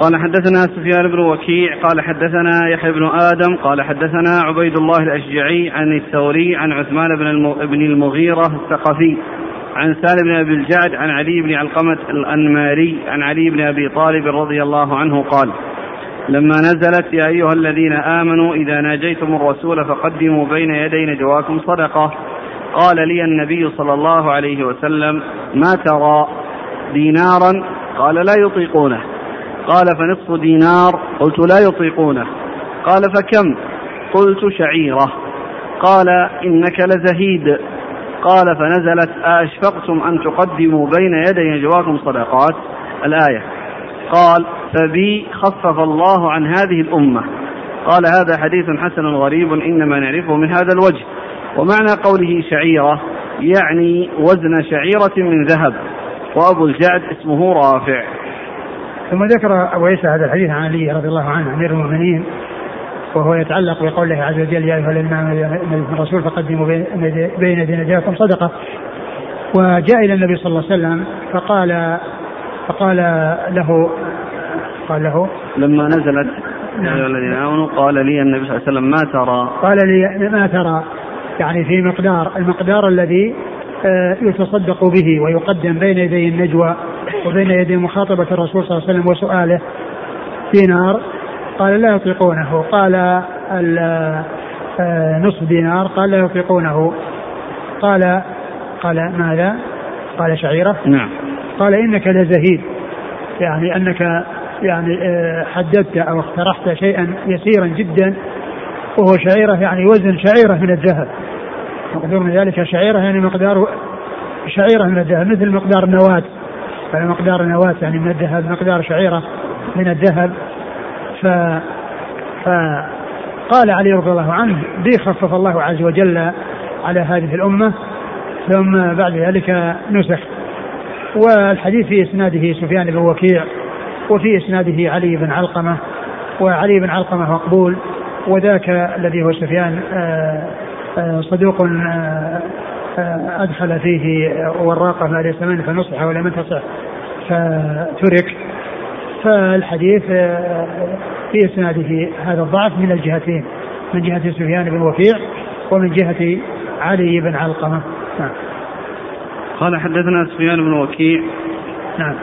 قال حدثنا سفيان بن وكيع قال حدثنا يحيى بن آدم قال حدثنا عبيد الله الأشجعي عن الثوري عن عثمان بن المغيرة الثقفي عن سالم بن أبي الجعد عن علي بن علقمة الأنماري عن علي بن أبي طالب رضي الله عنه قال لما نزلت يا أيها الذين آمنوا إذا ناجيتم الرسول فقدموا بين يدي نجواكم صدقة. قال لي النبي صلى الله عليه وسلم ما ترى دينارا؟ قال لا يطيقونه. قال فنصف دينار؟ قلت لا يطيقونه. قال فكم؟ قلت شعيرة. قال إنك لزهيد. قال فنزلت. أشفقتم أن تقدموا بين يدي نجواكم صدقات؟ الآية. قال فبي خفف الله عن هذه الأمة. قال هذا حديث حسن غريب إنما نعرفه من هذا الوجه. ومعنى قوله شعيرة يعني وزن شعيرة من ذهب. وأبو الجعد اسمه رافع. ثم ذكر أبو عيسى هذا الحديث عن علي رضي الله عنه أمير المؤمنين وهو يتعلق بقول الله عز وجل يا أيها الذين الرسول فقدموا بين يدي نجاكم صدقة. وجاء إلى النبي صلى الله عليه وسلم فقال فقال له قال له لما نزلت يا الذين آمنوا قال لي النبي صلى الله عليه وسلم ما ترى. قال لي ما ترى. يعني في مقدار المقدار الذي آه، يتصدق به ويقدم بين يدي النجوى وبين يدي مخاطبة الرسول صلى الله عليه وسلم وسؤاله دينار قال لا يطيقونه قال آه، نصف دينار. قال لا يطيقونه قال قال ماذا؟ قال شعيرة. نعم. قال إنك لزهيد. يعني أنك يعني آه، حددت أو اقترحت شيئا يسيرا جدا وهو شعيرة يعني وزن شعيرة من الذهب. مقدور من ذلك؟ شعيرة يعني مقدار شعيرة من الذهب مثل مقدار النواة مقدار النواة يعني من الذهب مقدار شعيرة من الذهب. ف فقال علي رضي الله عنه بي خفف الله عز وجل على هذه الأمة ثم بعد ذلك نسخ. والحديث في إسناده سفيان بن وكيع وفي إسناده علي بن علقمة وعلي بن علقمة مقبول وذاك الذي هو سفيان آه، آه، صدوق آه، أدخل فيه وراقة ما ليس منه فنصح ولم ينتصح فترك. فالحديث في إسناده هذا الضعف من الجهتين من جهة سفيان بن وكيع ومن جهة علي بن علقمة. نعم. قال حدثنا سفيان بن وكيع نعم.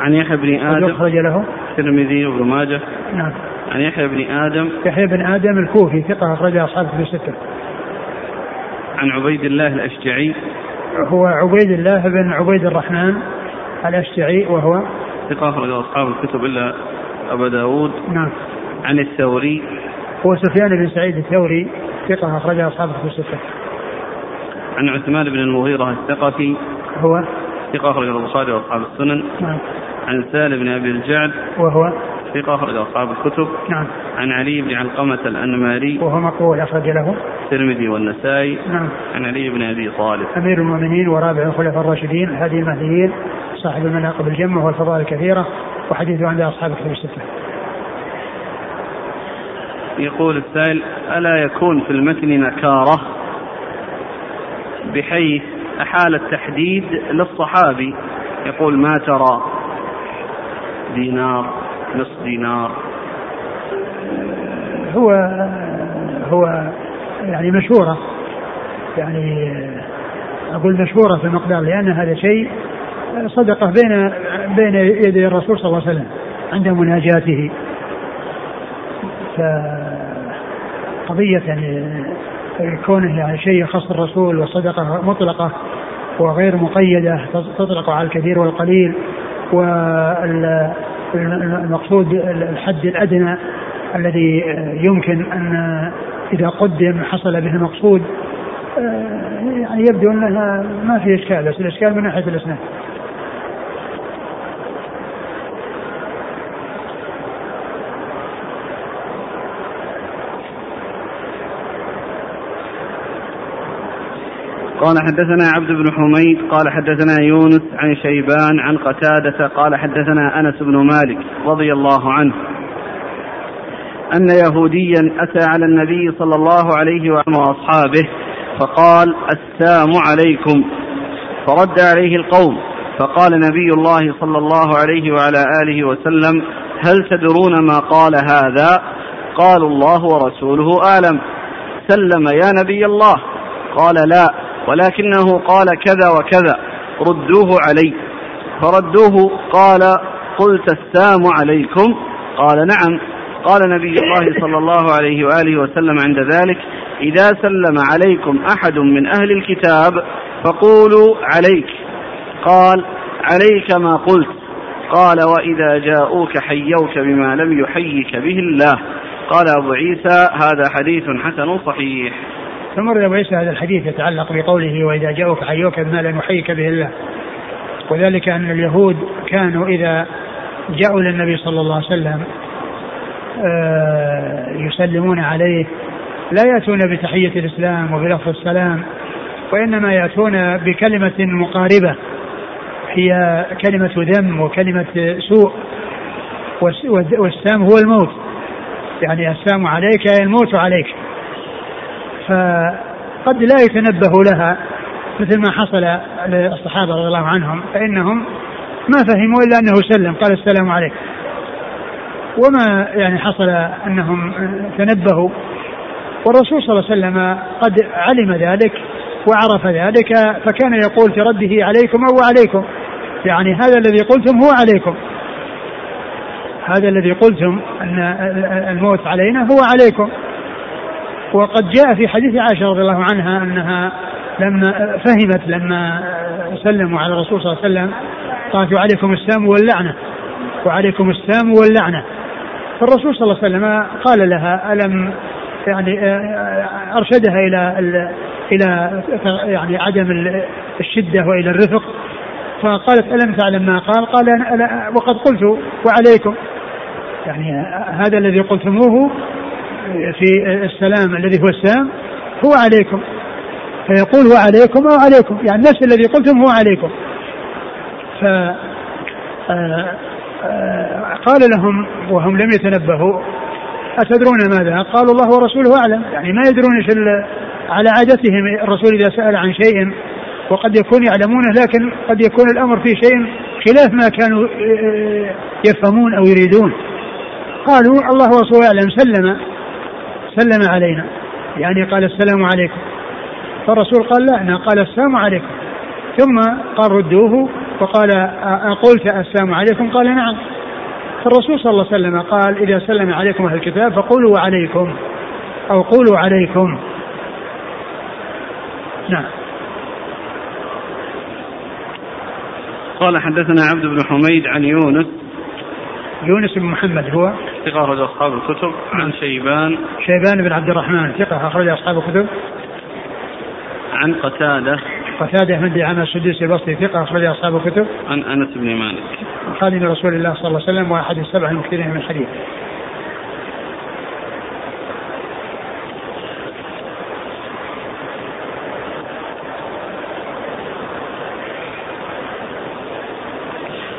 عن يحيى بن آدم أخرج له. الترمذي وابن ماجه. نعم. عن يحيى بن آدم يحيى بن آدم الكوفي ثقة أخرج أصحابه في الستة. عن عبيد الله الأشجعي. هو عبيد الله بن عبيد الرحمن الأشجعي وهو ثقة أخرج أصحاب الكتب إلا أبا داود. نعم. عن الثوري. هو سفيان بن سعيد الثوري ثقة أخرج أصحابه في الستة. عن عثمان بن المغيرة الثقفي. هو؟ ثقة أخرج البخاري وأصحاب السنن. نعم. عن سالم بن أبي الجعد. وهو؟ ثقة أخرج أصحاب الكتب. نعم. عن علي بن علقمة الأنماري. وهو مقبول أخرج له. الترمذي والنسائي. نعم. عن علي بن أبي طالب. أمير المؤمنين ورابع الخلفاء الراشدين هذه المهديين صاحب المناقب الجمة والفضائل الكثيرة وحديثه عند أصحاب الكتب الستة. يقول السائل ألا يكون في المتن نكارة؟ بحيث أحال التحديد للصحابي. يقول ما ترى دينار نصف دينار. هو هو يعني مشهورة. يعني أقول مشهورة في المقدار لأن هذا شيء صدقة بين بين يدي الرسول صلى الله عليه وسلم عند مناجاته. فقضية يعني كونه يعني شيء يخص الرسول وصدقة مطلقة وغير مقيدة تطلق على الكثير والقليل والمقصود الحد الأدنى الذي يمكن أن إذا قدم حصل به المقصود يعني يبدو أنها ما في إشكال بس الإشكال من ناحية الإسناد. قال حدثنا عبد بن حميد قال حدثنا يونس عن شيبان عن قتادة قال حدثنا أنس بن مالك رضي الله عنه. أن يهوديا أتى على النبي صلى الله عليه وأصحابه فقال السام عليكم. فرد عليه القوم فقال نبي الله صلى الله عليه وعلى آله وسلم هل تدرون ما قال هذا؟ قالوا الله ورسوله أعلم. سلم يا نبي الله. قال لا. ولكنه قال كذا وكذا ردوه علي. فردوه قال قلت السام عليكم. قال نعم. قال نبي الله صلى الله عليه وآله وسلم عند ذلك إذا سلم عليكم أحد من أهل الكتاب فقولوا عليك. قال عليك ما قلت. قال وإذا جاءوك حيوك بما لم يحيك به الله. قال أبو عيسى هذا حديث حسن صحيح. ثم أبو عيسى هذا الحديث يتعلق بقوله وإذا جاءوك حيوك بما لم يحيك به الله. وذلك أن اليهود كانوا إذا جاءوا للنبي صلى الله عليه وسلم آه، يسلمون عليه لا يأتون بتحية الإسلام وبلفظ السلام وإنما يأتون بكلمة مقاربة هي كلمة ذم وكلمة سوء والسام هو الموت. يعني السام عليك الموت عليك. فقد لا يتنبه لها مثل ما حصل للصحابة رضي الله عنهم فإنهم ما فهموا إلا أنه سلم قال السلام عليك وما يعني حصل أنهم تنبهوا. والرسول صلى الله عليه وسلم قد علم ذلك وعرف ذلك فكان يقول في رده عليكم أو عليكم. يعني هذا الذي قلتم هو عليكم. هذا الذي قلتم أن الموت علينا هو عليكم. وقد جاء في حديث عائشة رضي الله عنها أنها لما فهمت لما سلموا على الرسول صلى الله عليه وسلم قالت عليكم السام واللعنة وعليكم السام واللعنة. فالرسول صلى الله عليه وسلم قال لها ألم يعني أرشدها إلى إلى يعني عدم الشدة وإلى الرفق؟ فقالت ألم تعلم ما قال؟ قال أنا وقد قلت وعليكم. يعني هذا الذي قلتموه في السلام الذي هو السام هو عليكم. فيقول هو عليكم أو عليكم يعني نفس الذي قلتم هو عليكم. ف آه، آه، قال لهم وهم لم يتنبهوا أتدرون ماذا؟ قالوا الله ورسوله أعلم. يعني ما يدرون إيش على عادتهم الرسول إذا سأل عن شيء وقد يكون يعلمونه لكن قد يكون الأمر في شيء خلاف ما كانوا آه، يفهمون أو يريدون. قالوا الله ورسوله يعلم سلم. سلم علينا. يعني قال السلام عليكم. فالرسول قال لا قال السلام عليكم. ثم قال ردوه وقال أقلت السلام عليكم؟ قال نعم. فالرسول صلى الله عليه وسلم قال إذا سلم عليكم أهل الكتاب فقولوا وعليكم أو قولوا عليكم. نعم. قال حدثنا عبد بن حميد عن يونس. يونس بن محمد هو. ثقة أخرج أصحاب الكتب عن شيبان. شيبان بن عبد الرحمن ثقة أخرج أصحاب الكتب. عن قتادة. قتادة بن دعامة السدوسي البصري ثقة أخرج أصحاب الكتب. عن أنس بن مالك. خادم رسول الله صلى الله عليه وسلم وأحد السبع المكثرين من الحديث.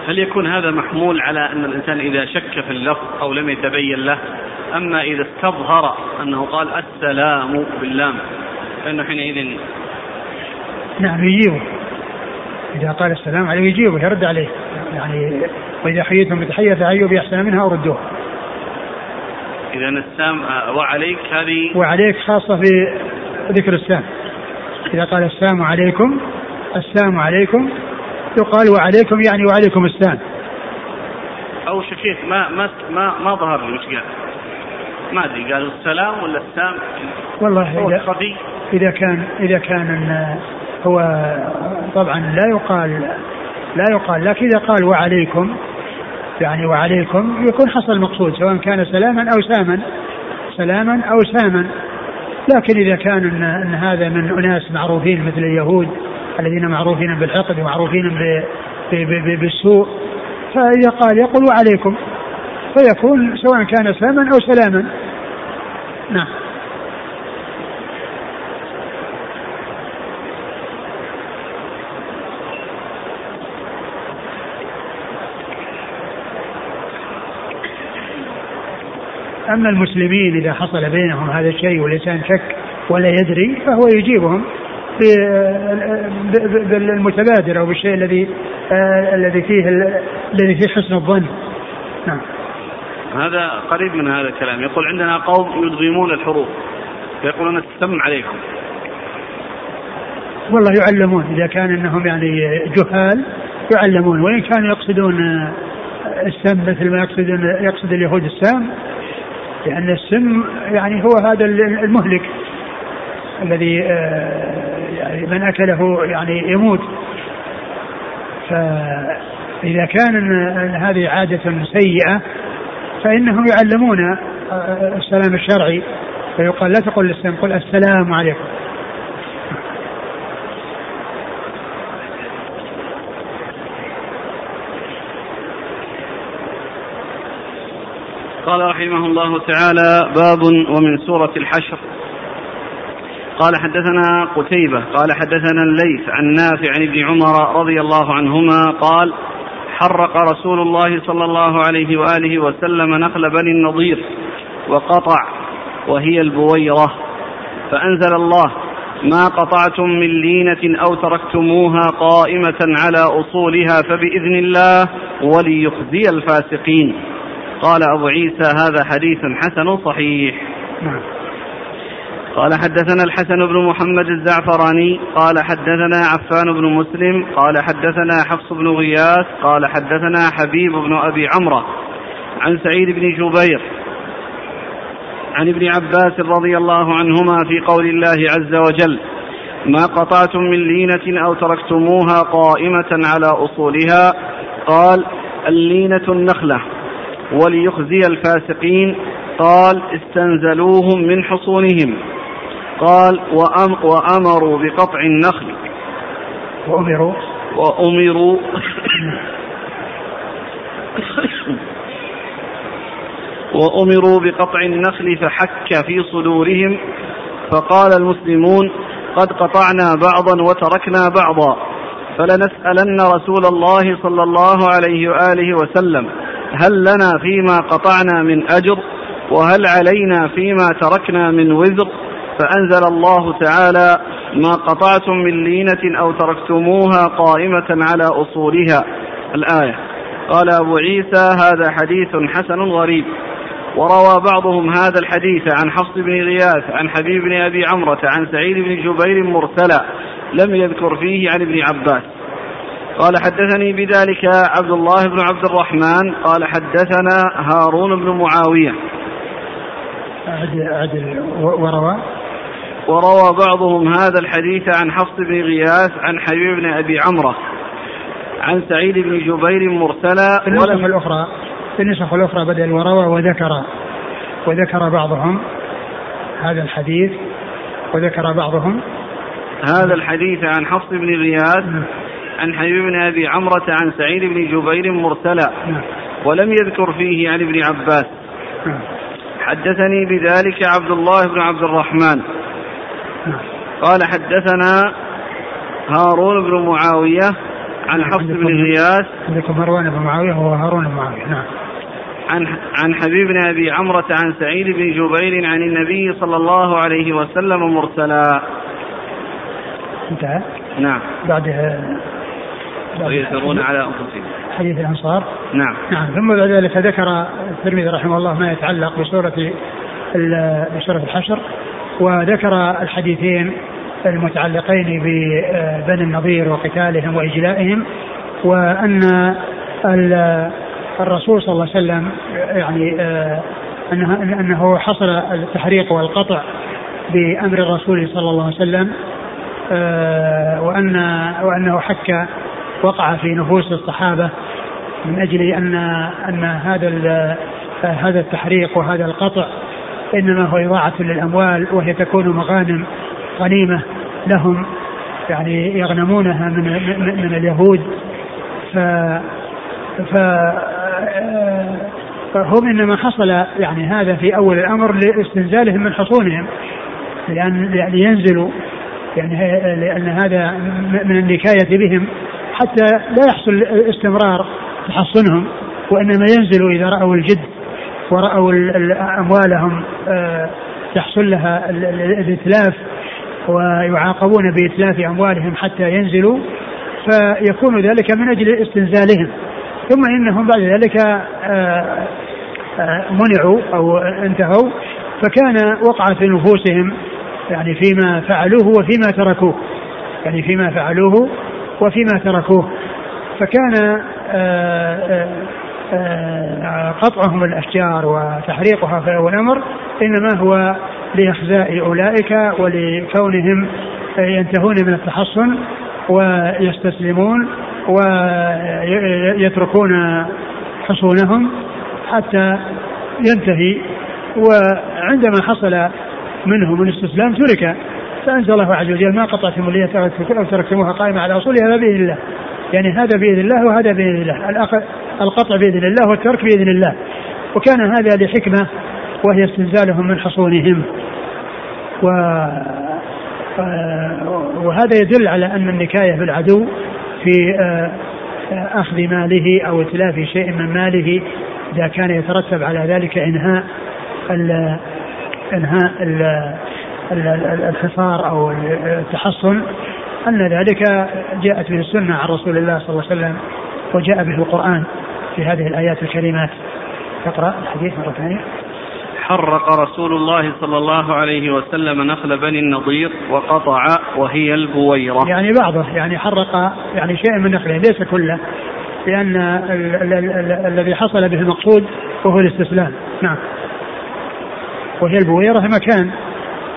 هل يكون هذا محمول على أن الإنسان إذا شك في اللفظ أو لم يتبين له؟ أما إذا استظهر أنه قال السلام باللام فإنه حينئذ نعم يجيبه. إذا قال السلام عليه يجيبه يرد عليه. يعني وإذا حييتم بتحية فحيوا بأحسن منها أو ردوها إذا السام وعليك هذه؟ وعليك خاصة في ذكر السام إذا قال السلام عليكم السلام عليكم يقال وعليكم يعني وعليكم السلام. أو شكيت ما ما ما ما ظهر لي وش قال ما أدري قالوا السلام ولا السام؟ والله إذا, إذا كان إذا كان هو طبعا لا يقال لا يقال لكن إذا قال وعليكم يعني وعليكم يكون حصل المقصود سواء كان سلاما أو ساما. سلاما أو ساما. لكن إذا كان إن, إن هذا من أناس معروفين مثل اليهود الذين معروفين بالحقد ومعروفين بالسوء. فإذا قال يقول وعليكم فيكون سواء كان سلاما أو سلاما. نعم. أما المسلمين إذا حصل بينهم هذا الشيء والإنسان شك ولا يدري فهو يجيبهم. بالمتبادر أو بالشيء الذي آه الذي فيه الذي فيه حسن الظن. نعم. هذا قريب من هذا الكلام. يقول عندنا قوم يدغمون الحروف. فيقولون السم عليكم. والله يعلمون. إذا كان أنهم يعني جهال يعلمون. وإن كانوا يقصدون السم مثل ما يقصدون يقصد اليهود السام لأن السم يعني هو هذا المهلك الذي آه، من أكله يعني يموت. فإذا كان هذه عادة سيئة فإنهم يعلمون السلام الشرعي فيقال لا تقل للسلام قل السلام عليكم. قال رحمه الله تعالى باب ومن سورة الحشر. قال حدثنا قتيبة قال حدثنا الليث عن نافع عن ابن عمر رضي الله عنهما قال حرق رسول الله صلى الله عليه وآله وسلم نخل بني النضير وقطع وهي البويرة فأنزل الله ما قطعتم من لينة أو تركتموها قائمة على أصولها فبإذن الله وليخزي الفاسقين. قال أبو عيسى هذا حديث حسن صحيح. نعم. قال حدثنا الحسن بن محمد الزعفراني قال حدثنا عفان بن مسلم قال حدثنا حفص بن غياث قال حدثنا حبيب بن أبي عمرة. عن سعيد بن جبير عن ابن عباس رضي الله عنهما في قول الله عز وجل ما قطعتم من لينة أو تركتموها قائمة على أصولها؟ قال اللينة النخلة وليخزي الفاسقين. قال استنزلوهم من حصونهم. قال وأم وأمروا بقطع النخل. وأمروا. وأمروا. وأمروا بقطع النخل فحك في صدورهم. فقال المسلمون قد قطعنا بعضا وتركنا بعضا فلنسألن رسول الله صلى الله عليه وآله وسلم هل لنا فيما قطعنا من أجر وهل علينا فيما تركنا من وزر؟ فأنزل الله تعالى ما قطعتم من لينة أو تركتموها قائمة على أصولها. الآية. قال أبو عيسى هذا حديث حسن غريب. وروى بعضهم هذا الحديث عن حفص بن غياث عن حبيب بن أبي عمرة عن سعيد بن جبير مرسلا لم يذكر فيه عن ابن عباس. قال حدثني بذلك عبد الله بن عبد الرحمن قال حدثنا هارون بن معاوية. عدل وروى؟ وروى بعضهم هذا الحديث عن حفص بن غياث عن حبيب بن أبي عمرة عن سعيد بن جبير مرسلا في النسخ الأخرى في النسخ الأخرى بدل وروى وذكر وذكر بعضهم هذا الحديث وذكر بعضهم هذا الحديث عن حفص بن غياث نعم. عن حبيب بن أبي عمرة عن سعيد بن جبير مرسلا نعم. ولم يذكر فيه عن ابن عباس نعم. حدثني بذلك عبد الله بن عبد الرحمن قال حدثنا هارون بن معاوية عن حفص بن غياث عندكم مروان بن معاوية وهو هارون بن معاوية نعم عن عن حبيب بن أبي عمرة عن سعيد بن جبير عن النبي صلى الله عليه وسلم مرسلا. انتهى؟ نعم. بعد ويؤثرون على أنفسهم. حديث الأنصار. نعم. نعم ثم بعد ذلك ذكر الترمذي رحمه الله ما يتعلق بسورة بسورة الحشر وذكر الحديثين المتعلقين ببني النضير وقتالهم وإجلائهم وأن الرسول صلى الله عليه وسلم يعني آه، انه أنه حصل التحريق والقطع بأمر الرسول صلى الله عليه وسلم آه، وان وأنه حك وقع في نفوس الصحابة من أجل ان أن هذا هذا التحريق وهذا القطع إنما هو إضاعة للأموال وهي تكون مغانم غنيمة لهم يعني يغنمونها من من, اليهود. ف ف فهم إنما حصل يعني هذا في أول الأمر لاستنزالهم من حصونهم لأن لينزلوا يعني لأن هذا من النكاية بهم حتى لا يحصل استمرار تحصنهم وإنما ينزلوا إذا رأوا الجد. ورأوا أموالهم آه، يحصل لها الإتلاف ويعاقبون بإتلاف أموالهم حتى ينزلوا فيكون ذلك من أجل استنزالهم. ثم إنهم بعد ذلك آه، منعوا أو انتهوا فكان وقع في نفوسهم يعني فيما فعلوه وفيما تركوه يعني فيما فعلوه وفيما تركوه. فكان قطعهم الأشجار وتحريقها في أول الامر إنما هو لإخزاء أولئك ولكونهم ينتهون من التحصن ويستسلمون ويتركون حصونهم حتى ينتهي. وعندما حصل منهم الاستسلام ترك فأنزل الله عز وجل ما قطعتم اللي أو تركتموها قائمة على اصولها باذن الله. يعني هذا بإذن الله وهذا بإذن الله. القطع بإذن الله والترك بإذن الله. وكان هذا لحكمه وهي استنزالهم من حصونهم. و وهذا يدل على أن النكاية بالعدو في آه، أخذ ماله أو اتلاف شيء من ماله. إذا كان يترتب على ذلك إنهاء ال إنهاء الحصار أو التحصن. أن ذلك جاءت به السنة عن رسول الله صلى الله عليه وسلم وجاء به القرآن. في هذه الآيات الكريمات. تقرا الحديث مرة ثانية. حرق رسول الله صلى الله عليه وسلم نخل بني النضير وقطع وهي البويرة. يعني بعضه يعني حرق يعني شيء من نخله ليس كله لأن الذي حصل به المقصود وهو الاستسلام. نعم. وهي البويرة مكان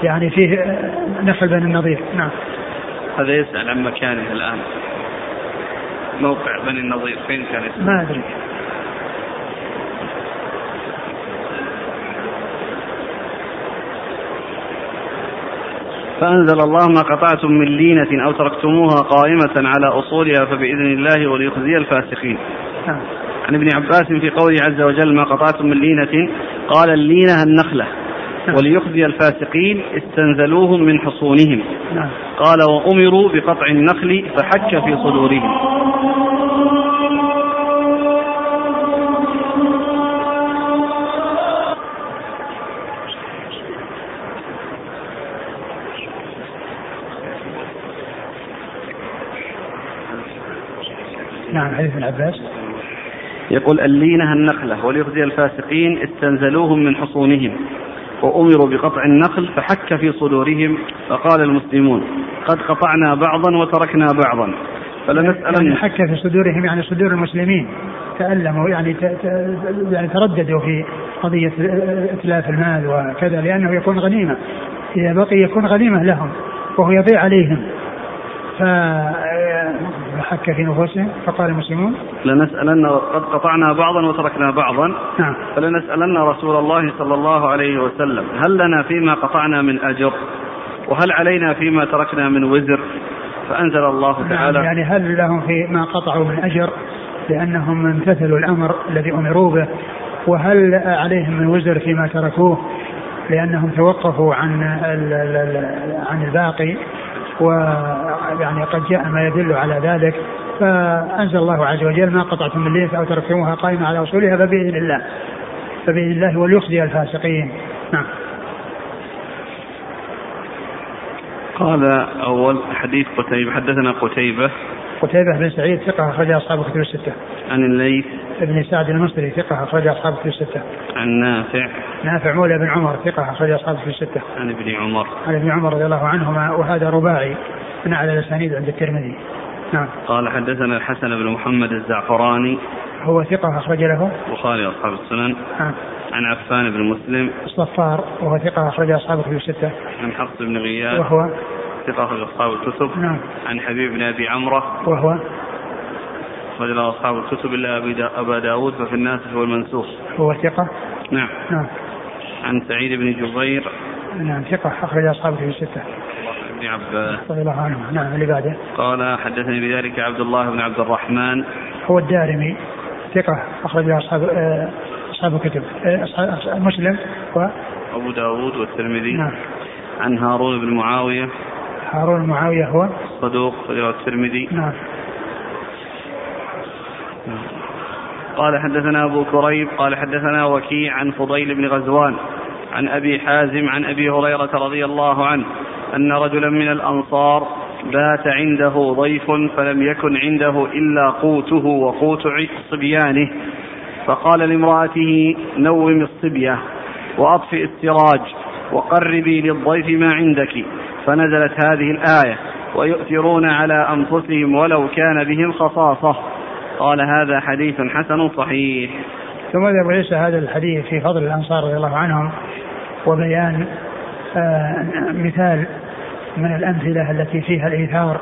يعني فيه نخل بني النضير. نعم. هذا يسأل عن مكانه الآن. موقع بني النضير فين كان يسأل؟ ما أدري. فأنزل الله ما قطعتم من لينة أو تركتموها قائمة على أصولها فبإذن الله وليخزي الفاسقين نعم. عن ابن عباس في قوله عز وجل ما قطعتم من لينة قال اللينة النخلة نعم. وليخزي الفاسقين استنزلوهم من حصونهم نعم. قال وأمروا بقطع النخل فحك في صدورهم حديث ابن عباس. يقول اللينة النخلة وليخزي الفاسقين استنزلوهم من حصونهم وأمروا بقطع النخل فحك في صدورهم فقال المسلمون قد قطعنا بعضا وتركنا بعضا فلنسألن يعني حك في صدورهم يعني صدور المسلمين. تألموا يعني يعني ترددوا في قضية إتلاف المال وكذا لأنه يكون غنيمة. إذا بقي يكون غنيمة لهم وهو يضيع عليهم. ف حك في نفوسهم فقال المسلمون لنسألن قد قطعنا بعضا وتركنا بعضا. نعم. فلنسألن رسول الله صلى الله عليه وسلم هل لنا فيما قطعنا من أجر؟ وهل علينا فيما تركنا من وزر؟ فأنزل الله نعم، تعالى نعم يعني هل لهم فيما قطعوا من أجر؟ لأنهم امتثلوا الأمر الذي أمروا به. وهل عليهم من وزر فيما تركوه؟ لأنهم توقفوا عن عن الباقي. ويعني قد جاء ما يدل على ذلك فأنزل الله عز وجل ما قطعتم من ليلة أو تركتموها قائمة على أصولها فبإذن الله فبإذن الله وليخزي الفاسقين. نعم. قال أول حديث قتيبة حدثنا قتيبة قتيبة بن سعيد ثقة أخرج أصحاب الكتب الستة. عن الليث بن سعد المصري ثقة أخرج أصحاب الكتب الستة. عن نافع نافع مولى بن عمر ثقة أخرج أصحاب الكتب الستة. عن ابن عمر عن ابن عمر رضي الله عنهما وهذا رباعي من أعلى الأسانيد عند الترمذي. نعم. قال حدثنا الحسن بن محمد الزعفراني هو ثقة أخرج له البخاري أصحاب السنن نعم. عن عفان بن مسلم الصفار وهو ثقة أخرج أصحاب الكتب الستة. عن حفص بن غياث وهو ثقة أخرج أصحاب الكتب. نعم. عن حبيب بن أبي عمرة. وهو؟ أخرج له أصحاب الكتب إلا أبا داود ففي الناسخ والمنسوخ هو ثقة؟ نعم. نعم. عن سعيد بن جبير. نعم ثقة أخرج أصحاب الكتب الستة. ابن عباس. رضي الله عنه. نعم اللي بعده. قال حدثني بذلك عبد الله بن عبد الرحمن. هو الدارمي. ثقة أخرج أصحاب آه، أصحاب الكتب. آه، أصحاب مسلم. و؟ أبو داود والترمذي. نعم. عن هارون بن معاوية. هارون معاوية هو؟ صدوق رواه الترمذي. نعم. قال حدثنا أبو كريب قال حدثنا وكيع عن فضيل بن غزوان عن أبي حازم عن أبي هريرة رضي الله عنه أن رجلا من الأنصار بات عنده ضيف فلم يكن عنده إلا قوته وقوت صبيانه فقال لامرأته نوم الصبية وأطفئ السراج وقربي للضيف ما عندك. فنزلت هذه الآية ويؤثرون على أنفسهم ولو كان بهم خصاصة. قال هذا حديث حسن صحيح. ثم أبو عيسى هذا الحديث في فضل الأنصار رضي الله عنهم وبيان آه مثال من الأمثلة التي فيها الإيثار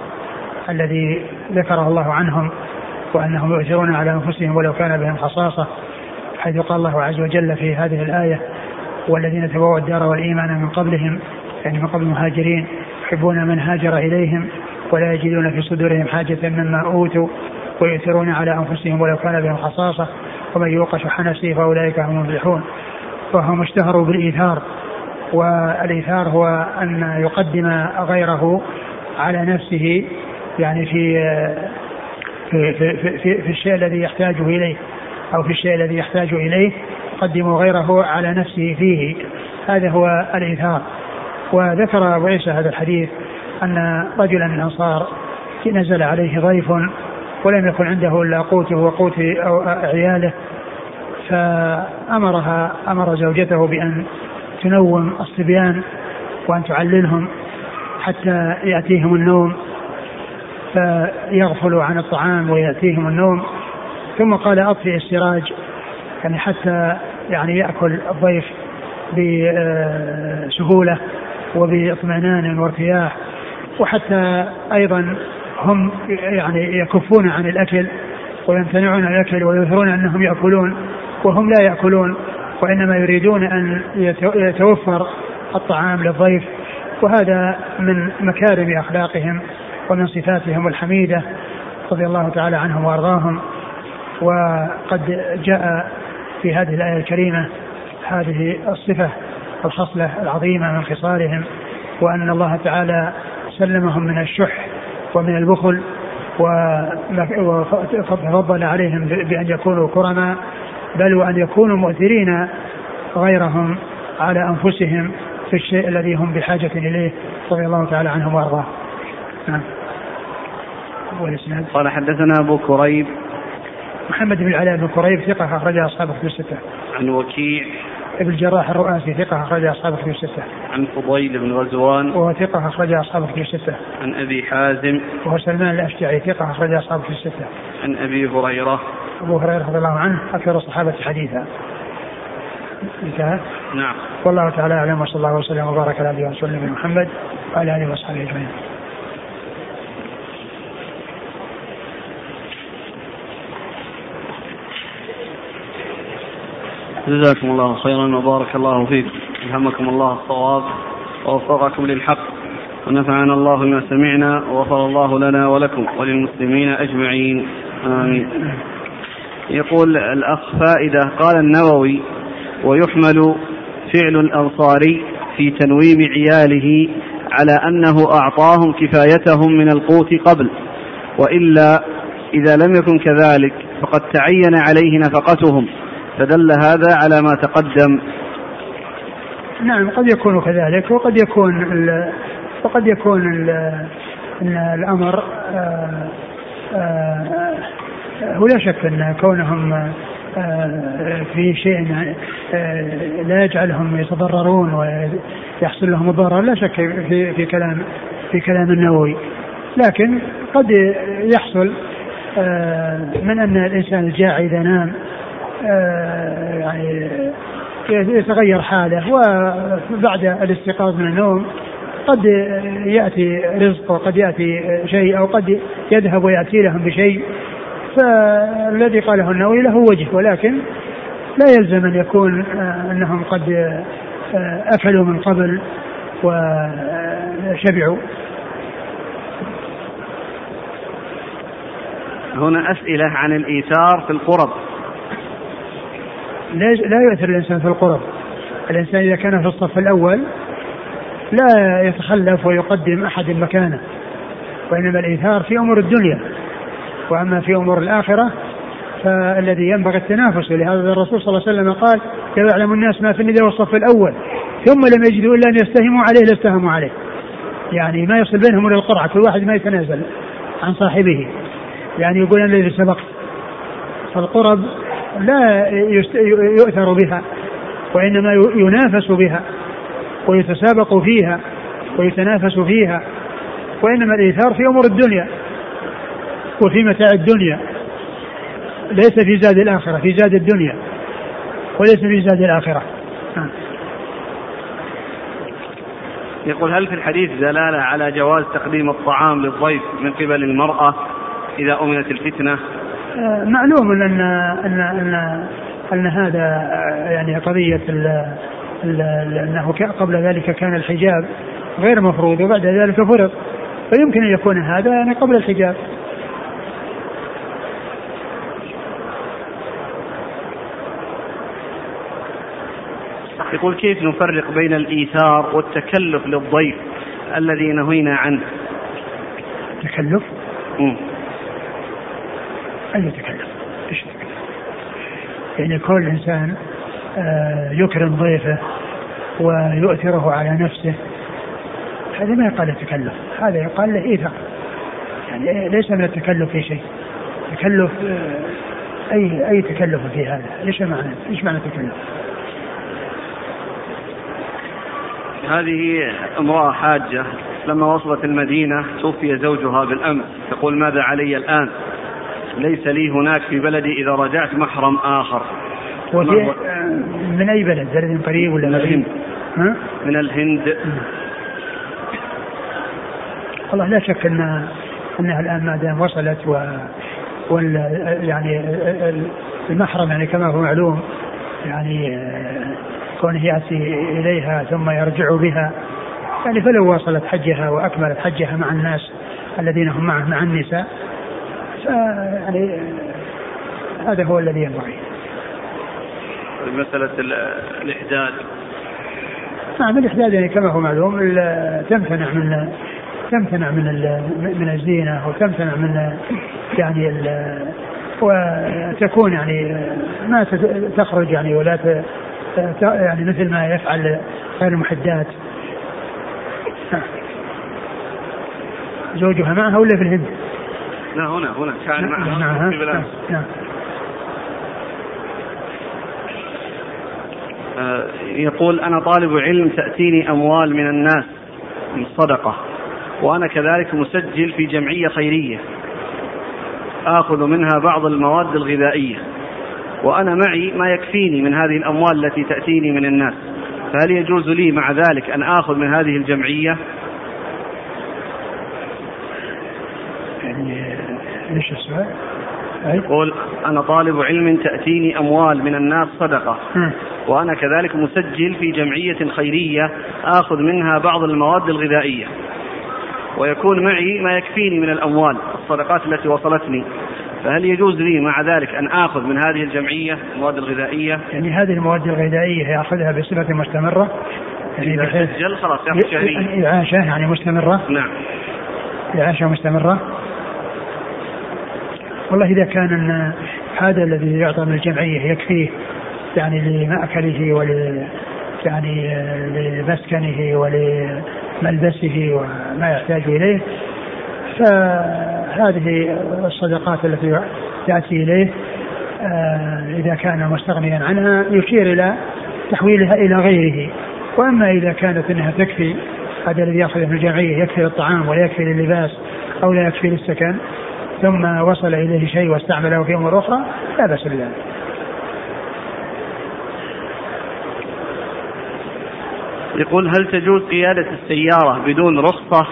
الذي ذكره الله عنهم وأنهم يؤثرون على أنفسهم ولو كان بهم خصاصة حيث قال الله عز وجل في هذه الآية والذين تبوأوا الدار والإيمان من قبلهم يعني من قبل المهاجرين يحبون من هاجر إليهم ولا يجدون في صدورهم حاجة مما أوتوا ويؤثرون على أنفسهم ولو كان بهم خصاصة ومن يوق شح نفسه فأولئك هم المفلحون. وهم اشتهروا بالإيثار. والإيثار هو أن يقدم غيره على نفسه يعني في في, في, في, في الشيء الذي يحتاج إليه أو في الشيء الذي يحتاج إليه يقدم غيره على نفسه فيه. هذا هو الإيثار. وذكر أبو عيسى هذا الحديث أن رجلا من الأنصار نزل عليه ضيف ولم يكن عنده إلا قوته وقوت عياله فأمرها أمر زوجته بأن تنوم الصبيان وأن تعللهم حتى يأتيهم النوم فيغفلوا عن الطعام ويأتيهم النوم. ثم قال أطفئ السراج يعني حتى يعني يأكل الضيف بسهولة. وباطمئنان وارتياح وحتى أيضا هم يعني يكفون عن الأكل ويمتنعون عن الأكل ويظهرون أنهم يأكلون وهم لا يأكلون وإنما يريدون أن يتوفر الطعام للضيف وهذا من مكارم أخلاقهم ومن صفاتهم الحميدة رضي الله تعالى عنهم وأرضاهم. وقد جاء في هذه الآية الكريمة هذه الصفة الخصلة العظيمة من خصالهم وأن الله تعالى سلمهم من الشح ومن البخل وفضل عليهم بأن يكونوا كرما بل وأن يكونوا مؤثرين غيرهم على أنفسهم في الشيء الذي هم بحاجة إليه رضي الله تعالى عنهم وأرضاه. نعم. قال حدثنا أبو كريب. محمد بن العلاء بن كريب ثقة أخرجها أصحاب كتب الستة. عن وكيع ابن الجراح الرؤاسي ثقة أخرجها أصحاب كتب الستة. عن فضيل بن غزوان وهو ثقة أخرجها أصحاب كتب الستة. عن أبي حازم وهو سلمان الأشجعي ثقة أخرجها أصحاب كتب الستة. عن أبي هريرة أبو هريرة رضي الله عنه أكثر الصحابة حديثا. انتهى؟ نعم. والله تعالى أعلم وصلى الله وسلم وبارك على نبينا محمد وعلى آله وصحبه أجمعين. جزاكم الله خيرا وبارك الله فيكم. ألهمكم الله الصواب ووفقكم للحق ونفعنا الله بما سمعنا وغفر الله لنا ولكم وللمسلمين أجمعين. آمين. يقول الأخ فائدة قال النووي ويحمل فعل الأنصاري في تنويم عياله على أنه أعطاهم كفايتهم من القوت قبل وإلا إذا لم يكن كذلك فقد تعين عليه نفقتهم. فدل هذا على ما تقدم. نعم قد يكون كذلك وقد يكون وقد يكون الأمر آه، آه، هو لا شك أن كونهم آه، في شيء لا يجعلهم يتضررون ويحصل لهم الضرر لا شك في في كلام في كلام النووي. لكن قد يحصل من أن الإنسان الجاعي إذا نام يعني يتغير حاله وبعد الاستيقاظ من النوم قد يأتي رزق وقد يأتي شيء أو قد يذهب ويأتي لهم بشيء فالذي قاله النووي له وجه ولكن لا يلزم أن يكون آه، أنهم قد آه، أكلوا من قبل وشبعوا. هنا أسئلة عن الإيثار في القرب. لا يؤثر الإنسان في القرب. الإنسان إذا كان في الصف الأول لا يتخلف ويقدم أحد مكانه وإنما الإيثار في أمور الدنيا. وأما في أمور الآخرة فالذي ينبغي التنافس ولهذا الرسول صلى الله عليه وسلم قال لو يعلم الناس ما في الندى والصف الأول ثم لم يجدوا إلا أن يستهموا عليه لاستهموا عليه. يعني ما يصل بينهم إلى القرعة كل واحد ما يتنازل عن صاحبه. يعني يقول أنا الذي سبقت. فالقرب لا يؤثر بها وإنما ينافس بها ويتسابق فيها ويتنافس فيها وإنما الإيثار في أمور الدنيا وفي متاع الدنيا ليس في زاد الآخرة في زاد الدنيا وليس في زاد الآخرة آه. يقول هل في الحديث دلالة على جواز تقديم الطعام للضيف من قبل المرأة إذا أمنت الفتنة؟ معلوم أن أن أن أن هذا يعني قضية ال ال أنه قبل ذلك كان الحجاب غير مفروض وبعد ذلك فرض فيمكن أن يكون هذا يعني قبل الحجاب يقول كيف نفرق بين الإيثار والتكلف للضيف الذي نهينا عنه تكلف؟ مم. أي تكلف؟ إيش؟ يعني كل إنسان آه، يكرم ضيفه ويؤثره على نفسه. هذا ما يقال تكلف هذا يقال له إيثار. يعني ليس من التكلف في شيء. تكلف آه، أي أي تكلف في هذا؟ إيش معنى إيش معنى تكلف؟ هذه امرأة حاجة لما وصلت المدينة توفي زوجها بالأمس. تقول ماذا علي الآن؟ ليس لي هناك في بلدي إذا رجعت محرم آخر. وفي من أي بلد؟ بلد قريب ولا من الهند. ها؟ من الهند. والله لا شك أن أنها الآن ما دام وصلت و وال يعني المحرم يعني كما هو معلوم يعني كونه يأتي إليها ثم يرجع بها يعني فلو واصلت حجها وأكملت حجها مع الناس الذين هم معه مع النساء يعني هذا هو الذي ينبغي. مسألة الإحداد نعم الإحداد يعني كما هو معلوم تمتنع من تمتنع من من الزينة وتمتنع من يعني وتكون يعني ما تخرج يعني ولا يعني مثل ما يفعل غير المحدات. زوجها معها ولا في الهند؟ لا هنا هنا كان معها, معها. نعم. نعم. آه، يقول أنا طالب علم تأتيني أموال من الناس من صدقة وأنا كذلك مسجل في جمعية خيرية آخذ منها بعض المواد الغذائية وأنا معي ما يكفيني من هذه الأموال التي تأتيني من الناس فهل يجوز لي مع ذلك أن آخذ من هذه الجمعية يعني إيش السؤال؟ يقول أنا طالب علم تأتيني أموال من الناس صدقة. وأنا كذلك مسجل في جمعية خيرية آخذ منها بعض المواد الغذائية. ويكون معي ما يكفيني من الأموال الصدقات التي وصلتني. فهل يجوز لي مع ذلك أن آخذ من هذه الجمعية المواد الغذائية؟ يعني هذه المواد الغذائية يأخذها بصفة مستمرة؟ يعني إذا سجل خلاص يأخذ شهريا. يعني مستمرة؟ نعم. إعاشة مستمرة؟ والله إذا كان هذا الذي يعطى من الجمعية يكفيه يعني لمأكله ول يعني لمسكنه ولملبسه وما يحتاج إليه فهذه الصدقات التي تأتي إليه آه، إذا كان مستغنيا عنها يشير إلى تحويلها إلى غيره. وأما إذا كانت أنها تكفي هذا الذي يأخذه من الجمعية يكفي للطعام ولا يكفي لللباس أو لا يكفي للسكن ثم وصل إليه شيء واستعمله في أمور أخرى لا بأس بذلك. يقول هل تجوز قيادة السيارة بدون رخصة